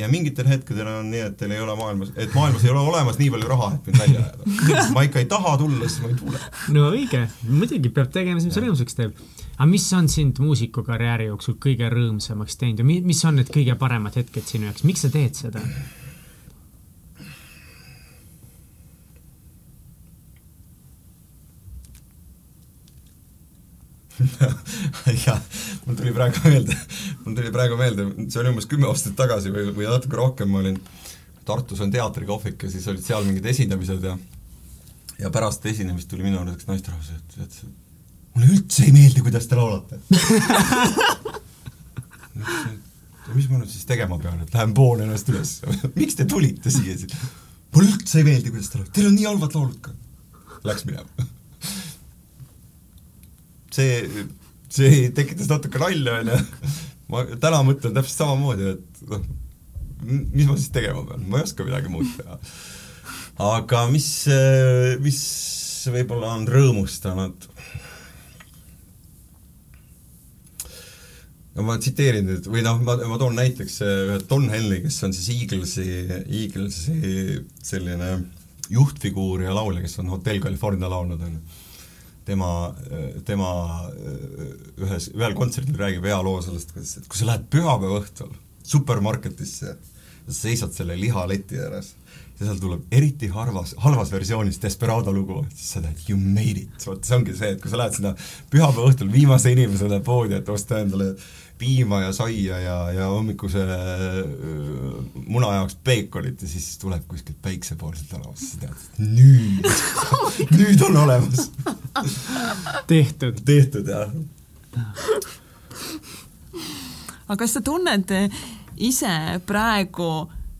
Ja mingitel hetkedel on nii, et teil ei ole maailmas, et maailmas ei ole olemas nii palju raha, et mind välja ajada. ma ikka ei taha tulla, siis ma ei tule. no õige, muidugi peab tegema mis rõõmsaks teeb. aga mis on sind muusikukarjääri jooksul kõige rõõmsamaks teinud ja mis on need kõige paremad hetked sinu jaoks, miks sa teed seda? jah, mul tuli praegu meelde, mul tuli praegu meelde, see oli umbes kümme aastat tagasi või, või natuke rohkem, ma olin, Tartus on teatrikohvik ja siis olid seal mingid esindamised ja ja pärast esinemist tuli minu juurde üks naisterahvas ja ütles, et mulle üldse ei meeldi, kuidas te laulate mis ma nüüd siis tegema pean, et lähen poon ennast üles miks te tulite siia siis? mulle üldse ei meeldi, kuidas te laulate, teil on nii halvad laulud ka. Läks minema see, see tekitas natuke nalja, onju. ma täna mõtlen täpselt samamoodi, et noh, mis ma siis tegema pean, ma ei oska midagi muud teha. aga mis, mis võib-olla on rõõmustanud? no ma tsiteerin nüüd või noh, ma, ma toon näiteks ühe Don Henley, kes on siis Eaglesi, Eaglesi selline juhtfiguur ja laulja, kes on Hotel California laulnud, on ju tema, tema ühes, ühel kontserdil räägib hea loo sellest, kuidas, et kui sa lähed pühapäeva õhtul supermarketisse, sa seisad selle lihaleti ääres ja seal tuleb eriti harvas, halvas versioonis Desperado lugu, siis sa tead you made it, vot see ongi see, et kui sa lähed sinna pühapäeva õhtul viimase inimesena poodi, et osta endale piima ja saia ja, ja hommikuse muna jaoks peekonit ja siis tuleb kuskilt päiksepoolselt tänavast, siis tead, et nüüd nüüd on olemas tehtud. tehtud, jah. aga kas sa tunned ise praegu,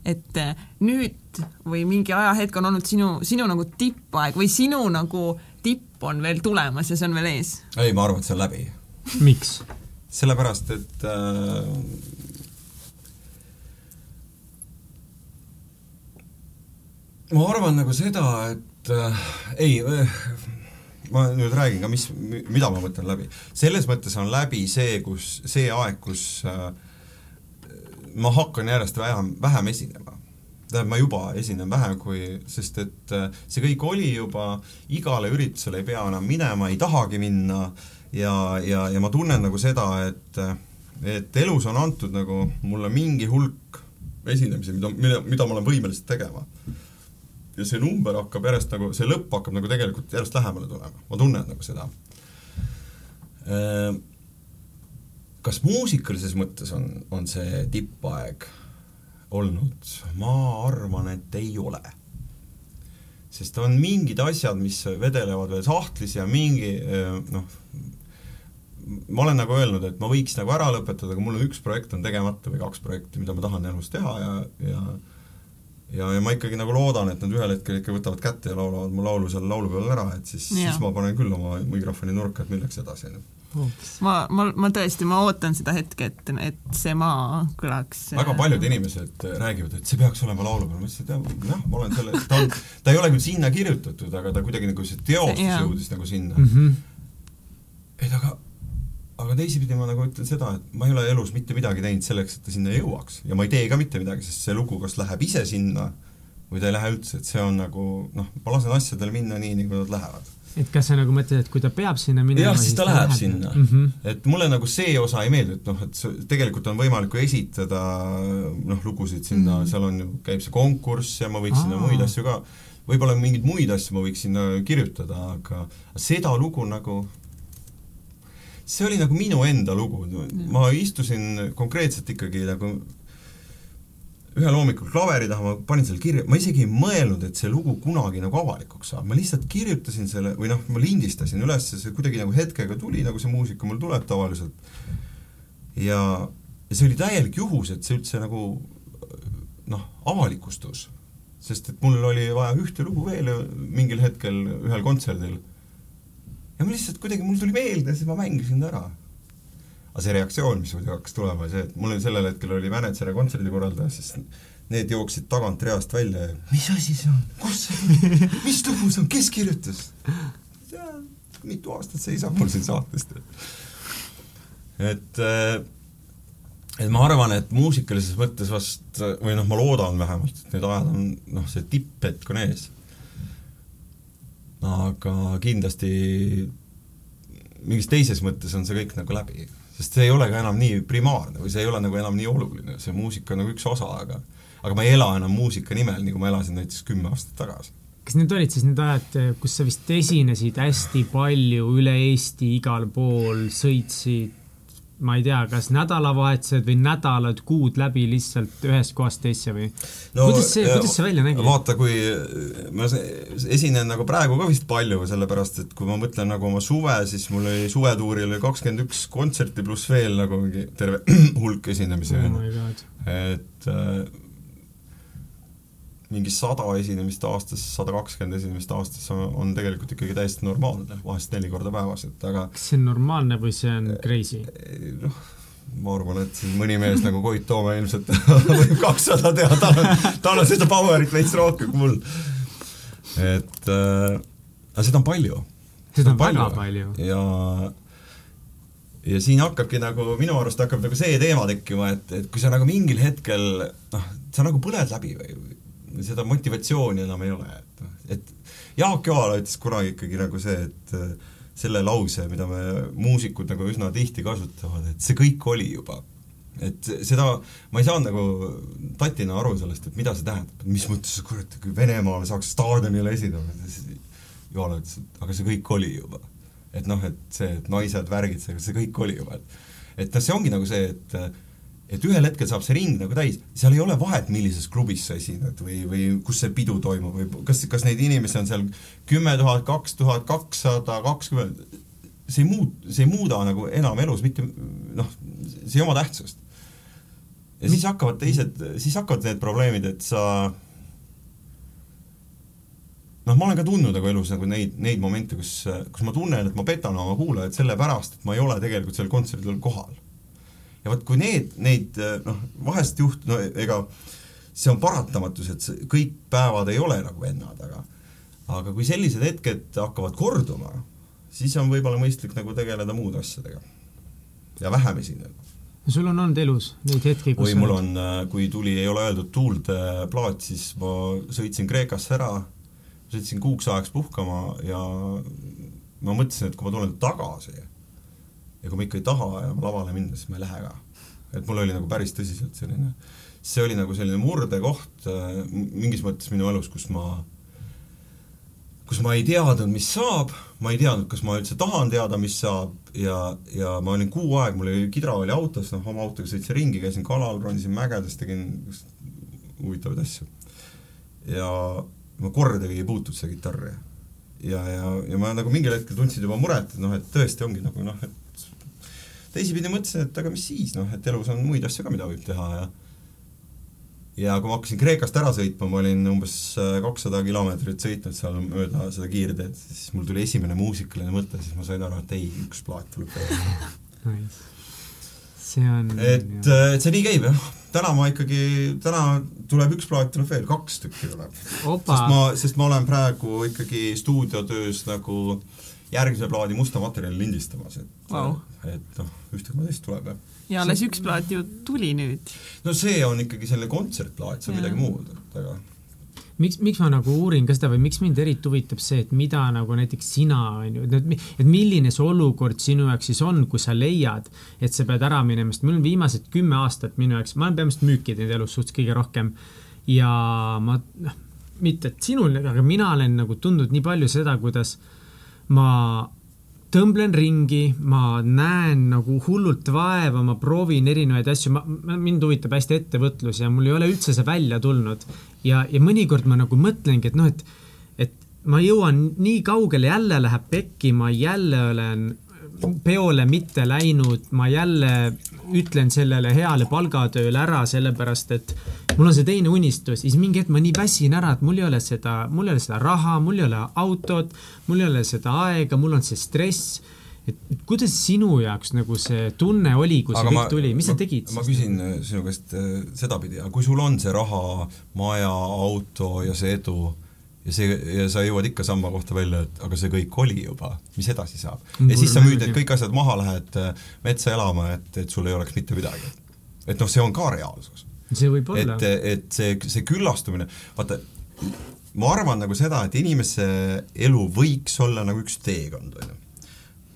et nüüd või mingi ajahetk on olnud sinu, sinu nagu tippaeg või sinu nagu tipp on veel tulemas ja see on veel ees? ei, ma arvan, et see on läbi. miks? Sellepärast, et äh, ma arvan nagu seda, et äh, ei äh,, ma nüüd räägin ka, mis, mida ma mõtlen läbi. selles mõttes on läbi see, kus, see aeg, kus äh, ma hakkan järjest vähem, vähem esinema tähendab, ma juba esinen vähem kui, sest et äh, see kõik oli juba, igale üritusele ei pea enam minema, ei tahagi minna äh,, ja, ja, ja ma tunnen nagu seda, et et elus on antud nagu mulle mingi hulk esinemisi, mida, mida, mida ma olen võimeline tegema. ja see number hakkab järjest nagu, see lõpp hakkab nagu tegelikult järjest lähemale tulema, ma tunnen nagu seda. Ehm, kas muusikalises mõttes on, on see tippaeg olnud? ma arvan, et ei ole sest on mingid asjad, mis vedelevad veel sahtlis ja mingi noh, ma olen nagu öelnud, et ma võiks nagu ära lõpetada, aga mul on üks projekt on tegemata või kaks projekti, mida ma tahan elus teha ja, ja ja, ja ma ikkagi nagu loodan, et nad ühel hetkel ikka võtavad kätte ja laulavad mu laulu seal laulupeol ära, et siis, siis ma panen küll oma mikrofoni nurka, et milleks edasi, on ju. Ma, ma, ma tõesti, ma ootan seda hetke, et, et see maa kõlaks väga paljud inimesed räägivad, et see peaks olema laulupeol, ma ütlesin, et jah, ma olen selle, ta on, ta ei ole küll sinna kirjutatud, aga ta kuidagi nagu see teostus jõudis nagu sinna. Mm. -hmm. et aga aga teisipidi ma nagu ütlen seda, et ma ei ole elus mitte midagi teinud selleks, et ta sinna jõuaks ja ma ei tee ka mitte midagi, sest see lugu kas läheb ise sinna või ta ei lähe üldse, et see on nagu noh, ma lasen asjadel minna nii, nagu nad lähevad. et kas sa nagu mõtled, et kui ta peab sinna minema jah, siis ta, ta läheb, läheb sinna mm. -hmm. et mulle nagu see osa ei meeldi, et noh, et tegelikult on võimalik ju esitada noh, lugusid sinna mm, -hmm. seal on ju, käib see konkurss ja ma võiks Aa. sinna muid asju ka võib-olla mingeid muid asju ma võiks sinna kirjutada, aga seda lugu nagu see oli nagu minu enda lugu, ma istusin konkreetselt ikkagi nagu ühel hommikul klaveri taha, ma panin selle kirja, ma isegi ei mõelnud, et see lugu kunagi nagu avalikuks saab, ma lihtsalt kirjutasin selle või noh, ma lindistasin üles, see kuidagi nagu hetkega tuli, nagu see muusika mul tuleb tavaliselt. ja, ja see oli täielik juhus, et see üldse nagu noh, avalikustus. sest et mul oli vaja ühte lugu veel mingil hetkel ühel kontserdil ja ma lihtsalt kuidagi, mul tuli meelde siis ma mängisin ta ära. aga see reaktsioon, mis muidu hakkas tulema, oli see, et mul oli sellel hetkel oli mänedžer ja kontserdikorraldaja, siis need jooksid tagant reast välja ja mis asi see on, kus see mis lugu see on, kes kirjutas? mitu aastat seisab mul siin saates. et äh, et ma arvan, et muusikalises mõttes vast, või noh, ma loodan vähemalt, et need ajad on noh, see tipphetk on ees. Aga kindlasti mingis teises mõttes on see kõik nagu läbi, sest see ei ole ka enam nii primaarne või see ei ole nagu enam nii oluline, see muusika on nagu üks osa, aga aga ma ei ela enam muusika nimel, nagu ma elasin näiteks kümme aastat tagasi. Kas need olid siis need ajad, kus sa vist esinesid hästi palju üle Eesti igal pool, sõitsid ma ei tea, kas nädalavahetused või nädalad, kuud läbi lihtsalt ühest kohast teisse või no, kuidas see, kuidas see välja nägi? vaata, kui ma esinen nagu praegu ka vist palju, sellepärast et kui ma mõtlen nagu oma suve, siis mul oli suvetuuril oli kakskümmend üks kontserti pluss veel nagu mingi terve hulk esinemisi oh. et äh, mingi sada esinemist aastas, sada kakskümmend esinemist aastas on, on tegelikult ikkagi täiesti normaalne, vahest neli korda päevas, et aga kas see on normaalne või see on crazy? noh, ma arvan, et siin mõni mees nagu Koit Toome ilmselt võib kakssada teha, tal on, tal on seda power'it veits rohkem kui mul. et äh, aga seda on palju. seda on palju. väga palju. ja ja siin hakkabki nagu, minu arust hakkab nagu see teema tekkima, et, et kui sa nagu mingil hetkel noh, sa nagu põled läbi või, seda motivatsiooni enam ei ole, et noh, et Jaak Joala ütles kunagi ikkagi nagu see, et äh, selle lause, mida me muusikud nagu üsna tihti kasutavad, et see kõik oli juba. et seda, ma ei saanud nagu tatina aru sellest, et mida see tähendab, mis mõttes, kurat, kui Venemaal saaks staadionile esinema, Joala ütles, et aga see kõik oli juba. et noh, et see, et naised, värgid, see, kõik oli juba, et et noh, see ongi nagu see, et et ühel hetkel saab see ring nagu täis, seal ei ole vahet, millises klubis sa esined või, või kus see pidu toimub või kas, kas neid inimesi on seal kümme tuhat, kaks tuhat, kakssada, kakskümmend, see ei muut-, see ei muuda nagu enam elus mitte noh, see ei oma tähtsust. ja siis hakkavad teised, siis hakkavad need probleemid, et sa noh, ma olen ka tundnud nagu elus nagu neid, neid momente, kus, kus ma tunnen, et ma petan oma kuulajad sellepärast, et ma ei ole tegelikult sellel kontserdil kohal ja vot kui need, neid noh, vahest juht-, no ega see on paratamatus, et see, kõik päevad ei ole nagu vennad, aga aga kui sellised hetked hakkavad korduma, siis on võib-olla mõistlik nagu tegeleda muude asjadega ja vähem esineda. no sul on olnud elus neid hetki, kus oi, mul on, kui tuli Ei ole öeldud tuulde plaat, siis ma sõitsin Kreekasse ära, sõitsin kuuks ajaks puhkama ja ma mõtlesin, et kui ma tulen tagasi, ja kui ma ikka ei taha enam lavale minna, siis ma ei lähe ka. et mul oli nagu päris tõsiselt selline, see oli nagu selline murdekoht äh, mingis mõttes minu elus, kus ma kus ma ei teadnud, mis saab, ma ei teadnud, kas ma üldse tahan teada, mis saab ja, ja ma olin kuu aega, mul oli, kidra oli autos, noh, oma autoga sõitsin ringi, käisin kalal, ronisin mägedes, tegin huvitavaid asju. ja ma kordagi ei puutunud seda kitarri. ja, ja, ja ma nagu mingil hetkel tundsin juba muret, et noh, et tõesti ongi nagu noh, et teisipidi mõtlesin, et aga mis siis, noh, et elus on muid asju ka, mida võib teha ja ja kui ma hakkasin Kreekast ära sõitma, ma olin umbes äh, kakssada kilomeetrit sõitnud seal mööda seda kiirteed, siis mul tuli esimene muusikaline mõte, siis ma sain aru, et ei, üks plaat tuleb veel. See on et, äh, et see nii käib jah, täna ma ikkagi, täna tuleb üks plaat, tuleb veel, kaks tükki tuleb. sest ma, sest ma olen praegu ikkagi stuudiotöös nagu äh, järgmise plaadi musta materjali lindistamas, et wow., et noh, ühte koma teist tuleb, jah. ja alles üks plaat ju tuli nüüd. no see on ikkagi selline kontsertplaat, see on ja. midagi muud, et aga miks, miks ma nagu uurin ka seda või miks mind eriti huvitab see, et mida nagu näiteks sina, on ju, et, et milline see olukord sinu jaoks siis on, kui sa leiad, et sa pead ära minema, sest mul on viimased kümme aastat minu jaoks, ma olen peamiselt müüki teinud elus suhteliselt kõige rohkem ja ma, noh, mitte et sinul, aga mina olen nagu tundnud nii palju seda, kuidas äh, ma tõmblen ringi, ma näen nagu hullult vaeva, ma proovin erinevaid asju, ma, mind huvitab hästi ettevõtlus ja mul ei ole üldse see välja tulnud. ja, ja mõnikord ma nagu mõtlengi, et noh, et, et ma jõuan nii kaugele, jälle läheb pekki, ma jälle olen peole mitte läinud, ma jälle ütlen sellele heale palgatööle ära, sellepärast et mul on see teine unistus, siis mingi hetk ma nii väsin ära, et mul ei ole seda, mul ei ole seda raha, mul ei ole autot, mul ei ole seda aega, mul on see stress. Et kuidas sinu jaoks nagu see tunne oli, kui see aga kõik ma, tuli, mis sa tegid? ma küsin äh, sinu käest äh, sedapidi, aga kui sul on see raha, maja, auto ja see edu, ja see, ja sa jõuad ikka samba kohta välja, et aga see kõik oli juba, mis edasi saab? ja siis sa müüd need kõik asjad maha, lähed äh, metsa elama, et, et sul ei oleks mitte midagi. et noh, see on ka reaalsus. see võib olla. et, et see, see küllastumine, vaata, ma arvan nagu seda, et inimese elu võiks olla nagu üks teekond, on ju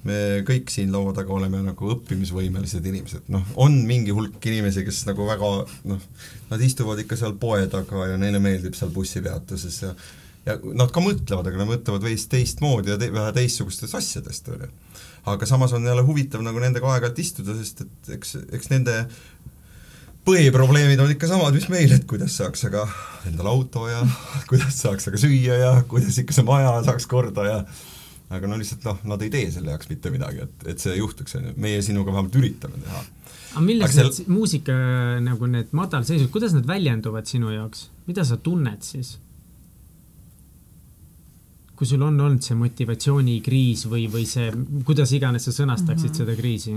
me kõik siin laua taga oleme nagu õppimisvõimelised inimesed, noh, on mingi hulk inimesi, kes nagu väga noh, nad istuvad ikka seal poe taga ja neile meeldib seal bussipeatuses ja ja nad ka mõtlevad, aga nad mõtlevad veits teistmoodi ja te, vähe teistsugustest asjadest, on ju. aga samas on jälle huvitav nagu nendega aeg-ajalt istuda, sest et eks, eks nende põhiprobleemid on ikka samad, mis meil, et kuidas saaks aga endale auto ja kuidas saaks aga süüa ja kuidas ikka see maja saaks korda ja aga no lihtsalt noh, nad ei tee selle jaoks mitte midagi, et, et see juhtuks, on ju, meie sinuga vähemalt üritame teha. aga milles aga need sel... muusika nagu need madalseisud, kuidas nad väljenduvad sinu jaoks, mida sa tunned siis? Kui sul on olnud see motivatsioonikriis või, või see, kuidas iganes sa sõnastaksid mm -hmm. seda kriisi?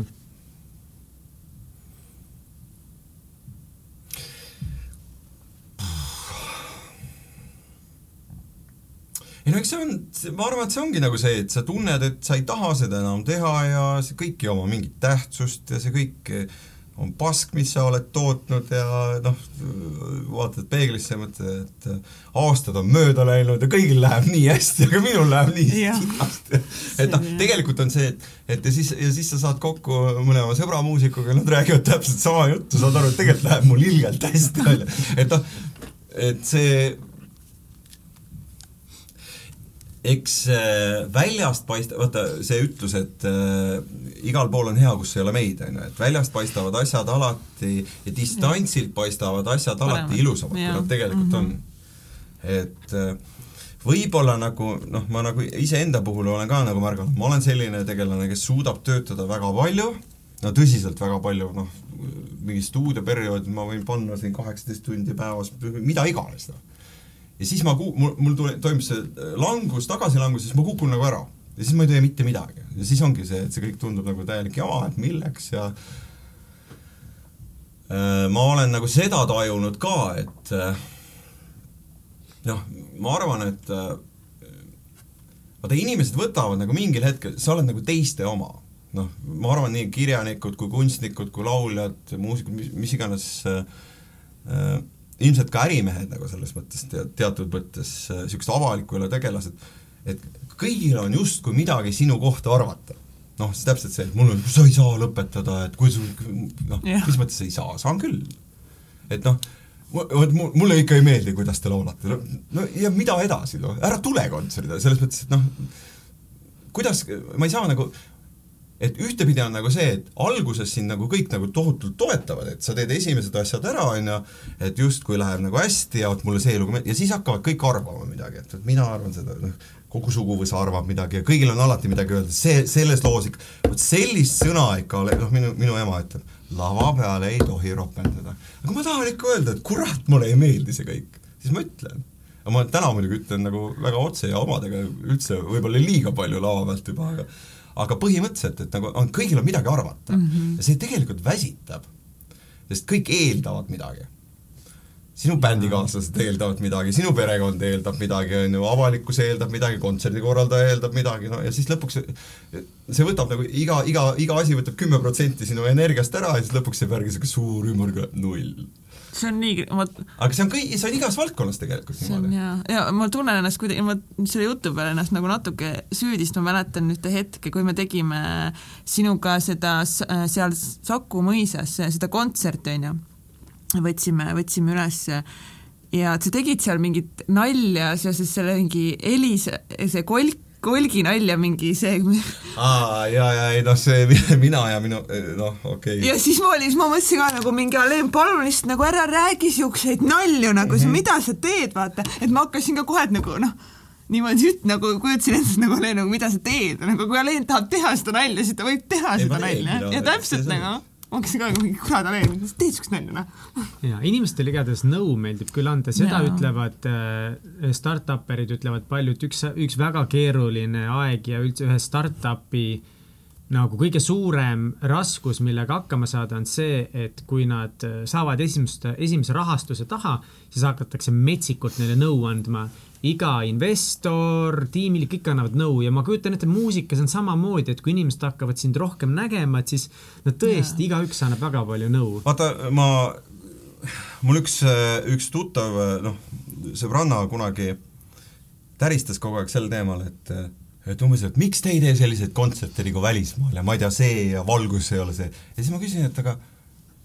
ei no eks see on, ma arvan, et see ongi nagu see, et sa tunned, et sa ei taha seda enam teha ja see kõik ei oma mingit tähtsust ja see kõik on pask, mis sa oled tootnud ja noh, vaatad peeglisse ja mõtled, et aastad on mööda läinud ja kõigil läheb nii hästi, aga minul läheb nii sidasti. et noh, tegelikult on see, et, et ja siis, ja siis sa saad kokku mõne oma sõbra muusikuga ja nad räägivad täpselt sama juttu, saad aru, et tegelikult läheb mul ilgelt hästi, on ju. et noh, et see eks äh, väljast paista-, vaata see ütlus, et äh, igal pool on hea, kus ei ole meid, on ju, et väljast paistavad asjad alati ja distantsilt paistavad asjad alati ilusamad, kui nad tegelikult mm -hmm. on. et äh, võib-olla nagu noh, ma nagu iseenda puhul olen ka nagu märganud, ma olen selline tegelane, kes suudab töötada väga palju, no tõsiselt väga palju, noh, mingi stuudioperiood ma võin panna siin kaheksateist tundi päevas, mida iganes, noh ja siis ma ku-, mul, mul tule-, toimub see äh, langus, tagasilangus, siis ma kukun nagu ära. ja siis ma ei tee mitte midagi. ja siis ongi see, et see kõik tundub nagu täielik jama, et milleks ja äh, ma olen nagu seda tajunud ka, et äh, noh, ma arvan, et vaata, inimesed võtavad nagu mingil hetkel, sa oled nagu teiste oma. noh, ma arvan, nii kirjanikud kui kunstnikud kui lauljad, muusikud, mis, mis iganes äh, ilmselt ka ärimehed nagu selles mõttes te, teatud mõttes niisugused äh, avaliku elu tegelased, et kõigil on justkui midagi sinu kohta arvata. noh, siis täpselt see, et mul on, sa ei saa lõpetada, et kui sul noh, mis mõttes ei saa, saan küll. et noh, vot mulle ikka ei meeldi, kuidas te laulate, no, no ja mida edasi, noh, ära tule kontserdile, selles mõttes, et noh, kuidas, ma ei saa nagu et ühtepidi on nagu see, et alguses sind nagu kõik nagu tohutult toetavad, et sa teed esimesed asjad ära, on ju, et justkui läheb nagu hästi ja vot mulle see lugu meeldib ja siis hakkavad kõik arvama midagi, et, mina arvan seda, noh, kogu suguvõsa arvab midagi ja kõigil on alati midagi öelda, see, selles loos ikka, vot sellist sõna ikka, noh, minu, minu ema ütleb, lava peal ei tohi ropendada. aga ma tahan ikka öelda, et kurat, mulle ei meeldi see kõik, siis ma ütlen aga ma täna muidugi ütlen nagu väga otse ja omadega üldse võib-olla liiga palju lava pealt juba, aga aga põhimõtteliselt, et nagu on, kõigil on midagi arvata mm. -hmm. ja see tegelikult väsitab, sest kõik eeldavad midagi. sinu bändikaaslased eeldavad midagi, sinu perekond eeldab midagi, on ju, avalikkus eeldab midagi, kontserdikorraldaja eeldab midagi, no ja siis lõpuks see, see võtab nagu iga, iga, iga asi võtab kümme protsenti sinu energiast ära ja siis lõpuks jääb järgi niisugune suur ümmargune null see on nii, ma aga see on kõi-, see on igas valdkonnas tegelikult see niimoodi. ja, ja ma tunnen ennast kuidagi, ma selle jutu peale ennast nagu natuke süüdist, ma mäletan ühte hetke, kui me tegime sinuga seda seal Saku mõisas seda kontserti, on ju, võtsime, võtsime üles. Ja sa tegid seal mingit nalja seoses selle mingi Elis, see kolk, kolginalja mingi see. aa, ja, ja ei noh, see mina ja minu, noh, okei. Okay.. ja siis ma olin, siis ma mõtlesin ka nagu mingi, Alen, palun lihtsalt nagu ära räägi siukseid nalju nagu mm, -hmm. mida sa teed, vaata, et ma hakkasin ka kohe nagu noh, niimoodi üt-, nagu kujutasin endast nagu Alen, nagu mida sa teed, nagu kui Alen tahab teha seda nalja, siis ta võib teha ei, seda nalja. ja täpselt nagu. ma hakkasin ka mingi kurat Alen, teed siukest nalja, noh. ja inimestele igatahes nõu meeldib küll anda, seda ja. ütlevad äh, startup'erid ütlevad palju, et üks, üks väga keeruline aeg ja üldse ühe startup'i nagu kõige suurem raskus, millega hakkama saada, on see, et kui nad saavad esimest, esimese rahastuse taha, siis hakatakse metsikult neile nõu andma. Iga investor, tiimil, kõik annavad nõu ja ma kujutan ette, muusikas on samamoodi, et kui inimesed hakkavad sind rohkem nägema, et siis no tõesti, igaüks annab väga palju nõu. vaata, ma, mul üks, üks tuttav, noh, sõbranna kunagi täristas kogu aeg sel teemal, et et umbes, et miks te ei tee selliseid kontserte nagu välismaal ja ma ei tea, see ja valgus ei ole see. ja siis ma küsin, et aga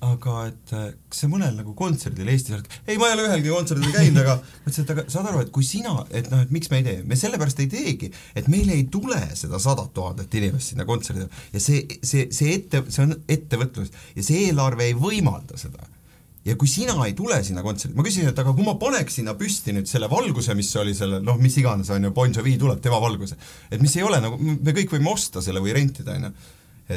aga et kas sa mõnel nagu kontserdil Eestis oled, ei, ma ei ole ühelgi kontserdil käinud, aga ma ütlesin, et aga saad aru, et kui sina, et noh, et miks me ei tee, me sellepärast ei teegi, et meil ei tule seda sadat tuhandet inimest sinna kontserdile. Ja see, see, see ette, see on ettevõtlus ja see eelarve ei võimalda seda. Ja kui sina ei tule sinna kontserdile, ma küsisin, et aga kui ma paneks sinna püsti nüüd selle valguse, mis oli selle noh, mis iganes, on ju, Bon Jovi tuleb, tema valguse, et mis ei ole nagu, me kõik võime osta selle või rentida, on ju,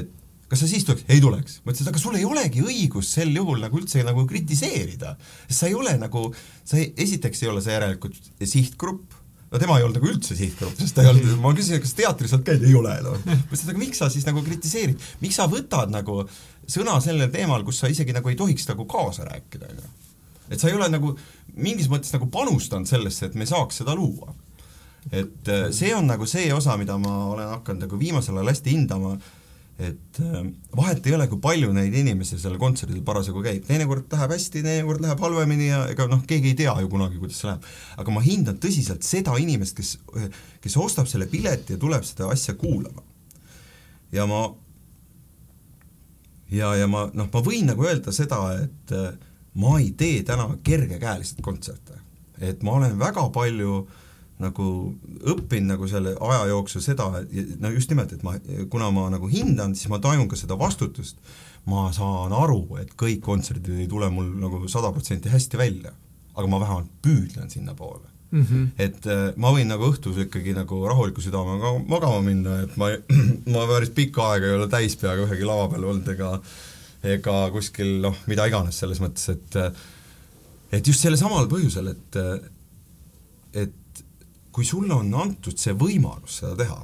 et kas sa siis tuleks? ei tuleks. ma ütlesin, aga sul ei olegi õigust sel juhul nagu üldse nagu kritiseerida, sa ei ole nagu, sa ei, esiteks ei ole sa järelikult sihtgrupp, no tema ei olnud nagu üldse sihtgrupp, sest ta ei olnud, ma küsisin, kas teatris oled käinud, ei ole, noh. ma ütlesin, aga miks sa siis nagu kritiseerid, miks sa võtad nagu sõna sellel teemal, kus sa isegi nagu ei tohiks nagu kaasa rääkida, on ju. et sa ei ole nagu mingis mõttes nagu panustanud sellesse, et me saaks seda luua. et äh, see on nagu see osa, mida ma olen hakanud nagu viimasel ajal hästi hindama, et äh, vahet ei ole, kui palju neid inimesi sellel kontserdil parasjagu käib, teinekord läheb hästi, teinekord läheb halvemini ja ega noh, keegi ei tea ju kunagi, kuidas see läheb. aga ma hindan tõsiselt seda inimest, kes, kes ostab selle pileti ja tuleb seda asja kuulama. ja ma ja, ja ma noh, ma võin nagu öelda seda, et äh, ma ei tee täna kergekäeliselt kontserte. et ma olen väga palju nagu õppinud nagu selle aja jooksul seda, no just nimelt, et ma, kuna ma nagu hindan, siis ma tajun ka seda vastutust, ma saan aru, et kõik kontserdid ei tule mul nagu sada protsenti hästi välja, aga ma vähemalt püüdlen sinnapoole mm. -hmm. et äh, ma võin nagu õhtus ikkagi nagu rahuliku südamega magama minna, et ma, ma päris pikka aega ei ole täis peaga ühegi lava peal olnud ega ega kuskil noh, mida iganes selles mõttes, et et just sellel samal põhjusel, et et kui sulle on antud see võimalus seda teha,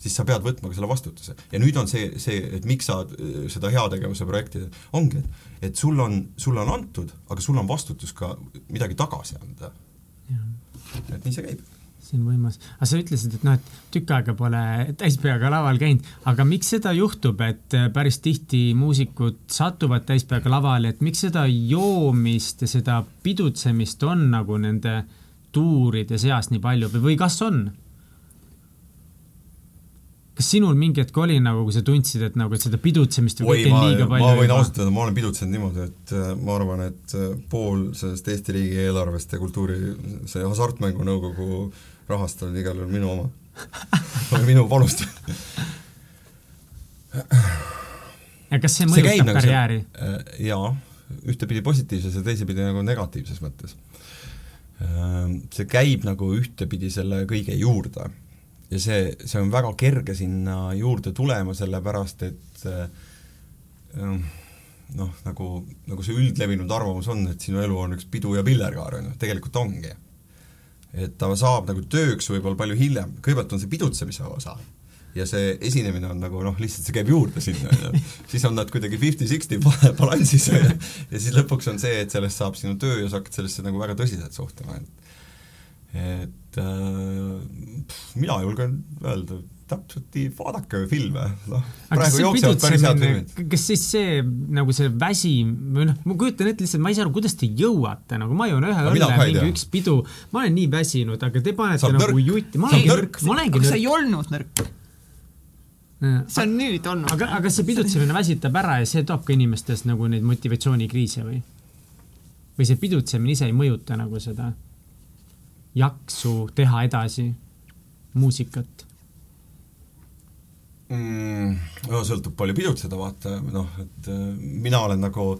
siis sa pead võtma ka selle vastutuse. ja nüüd on see, see, et miks sa seda heategevuse projekti, ongi, et et sul on, sulle on antud, aga sul on vastutus ka midagi tagasi anda. Et nii see käib. See on võimas, aga sa ütlesid, et noh, et tükk aega pole täispeaga laval käinud, aga miks seda juhtub, et äh, päris tihti muusikud satuvad täispeaga lavale, et miks seda joomist ja seda pidutsemist on nagu nende tuuride seas nii palju või, või kas on? kas sinul mingi hetk oli nagu, kui sa tundsid, et nagu, et seda pidutsemist või kõike on liiga palju? ma võin ausalt öelda, ma olen pidutsenud niimoodi, et äh, ma arvan, et äh, pool sellest Eesti riigieelarvest ja kultuuri, see Hasartmängu Nõukogu rahast oli igal juhul minu oma oli minu panust ja kas see mõjutab see nagu karjääri? Äh, jaa, ühtepidi positiivses ja teisepidi nagu negatiivses mõttes. See käib nagu ühtepidi selle kõige juurde. Ja see, see on väga kerge sinna juurde tulema, sellepärast et äh, noh, nagu, nagu see üldlevinud arvamus on, et sinu elu on üks pidu ja pillerkaar, on ju, tegelikult ongi. et ta saab nagu tööks võib-olla palju hiljem, kõigepealt on see pidutsemise osa ja see esinemine on nagu noh, lihtsalt see käib juurde sinna, on ju. siis on nad kuidagi fifty-sixty balansis, ju, ja siis lõpuks on see, et sellest saab sinu töö ja sa hakkad sellesse nagu väga tõsiselt suhtuma, et et äh, mina julgen öelda, täpselt nii, vaadake filme, noh, kas siis see nagu see väsim või noh, ma kujutan ette lihtsalt, ma ei saa aru, kuidas te jõuate, nagu ma joon ühe õlle, mingi üks pidu, ma olen nii väsinud, aga te panete Saab nagu jutti, ma olengi nõrk, ma olengi nõrk. sa ei olnud nõrk see on nüüd olnud. aga, aga see pidutsemine väsitab ära ja see toob ka inimestes nagu neid motivatsioonikriise või? või see pidutsemine ise ei mõjuta nagu seda? jaksu teha edasi muusikat mm,? no sõltub palju pidutseda, vaata, noh, et äh, mina olen nagu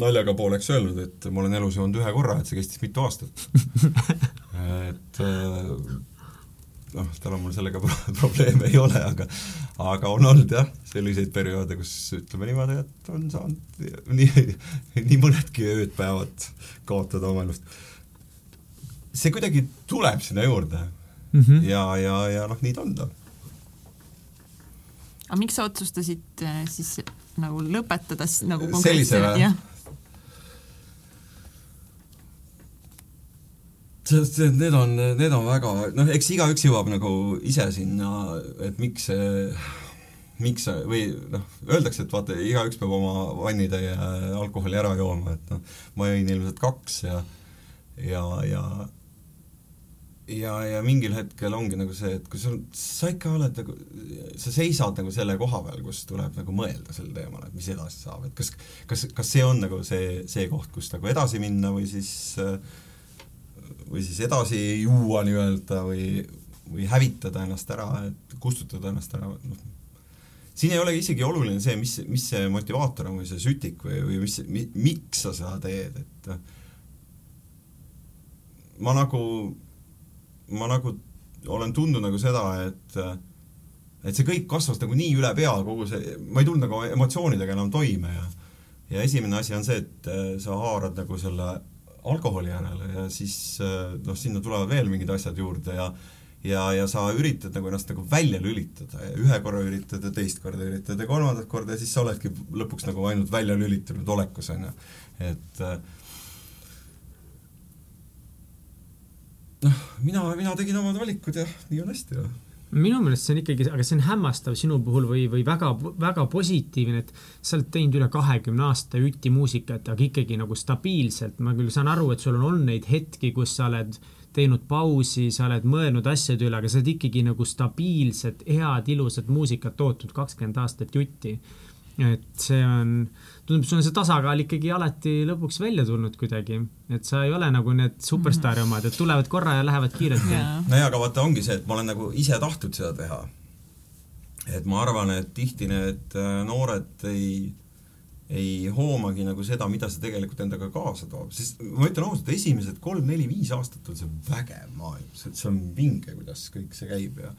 naljaga pooleks öelnud, et ma olen elus joonud ühe korra, et see kestis mitu aastat et äh, noh, täna mul sellega probleeme ei ole, aga aga on olnud jah, selliseid perioode, kus ütleme niimoodi, et on saanud nii, nii mõnedki ööd-päevad kaotada oma elust see kuidagi tuleb sinna juurde mm. -hmm. ja, ja, ja noh, nii ta on ta. aga miks sa otsustasid äh, siis nagu lõpetada nagu Sellise või? Sest need on, need on väga, noh, eks igaüks jõuab nagu ise sinna, et miks see, miks see või noh, öeldakse, et vaata, igaüks peab oma vannitäie alkoholi ära jooma, et noh, ma jõin ilmselt kaks ja ja, ja ja, ja mingil hetkel ongi nagu see, et kui sul, sa ikka oled nagu, sa seisad nagu selle koha peal, kus tuleb nagu mõelda sel teemal, et mis edasi saab, et kas, kas, kas see on nagu see, see koht, kus nagu edasi minna või siis äh, või siis edasi juua nii-öelda või, või hävitada ennast ära, et kustutada ennast ära, noh. siin ei ole isegi oluline see, mis, mis see motivaator on või see sütik või, või mis mi,, miks sa seda teed, et ma nagu, ma nagu olen tundnud nagu seda, et et see kõik kasvas nagu nii üle pea, kogu see, ma ei tulnud nagu emotsioonidega enam toime ja ja esimene asi on see, et äh, sa haarad nagu selle alkoholi järele ja siis äh, noh, sinna tulevad veel mingid asjad juurde ja ja, ja sa üritad nagu ennast nagu välja lülitada ja ühe korra üritad ja teist korda üritad ja kolmandat korda ja siis sa oledki lõpuks nagu ainult välja lülitunud olekus, on ju. et äh, noh, mina, mina tegin omad valikud ja nii on hästi ja minu meelest see on ikkagi, aga see on hämmastav sinu puhul või, või väga, väga positiivne, et sa oled teinud üle kahekümne aasta utimuusikat, aga ikkagi nagu stabiilselt. ma küll saan aru, et sul on olnud neid hetki, kus sa oled teinud pausi, sa oled mõelnud asjade üle, aga sa oled ikkagi nagu stabiilset, head, ilusat muusikat tootnud kakskümmend aastat jutti. et see on, tundub, sul on see tasakaal ikkagi alati lõpuks välja tulnud kuidagi, et sa ei ole nagu need superstaari omad, et tulevad korra ja lähevad kiirelt ja nojah, aga vaata, ongi see, et ma olen nagu ise tahtnud seda teha. et ma arvan, et tihti need äh, noored ei, ei hoomagi nagu seda, mida see tegelikult endaga kaasa toob, sest ma ütlen ausalt, esimesed kolm-neli-viis aastat on see vägev maailm, see, see on vinge, kuidas kõik see käib ja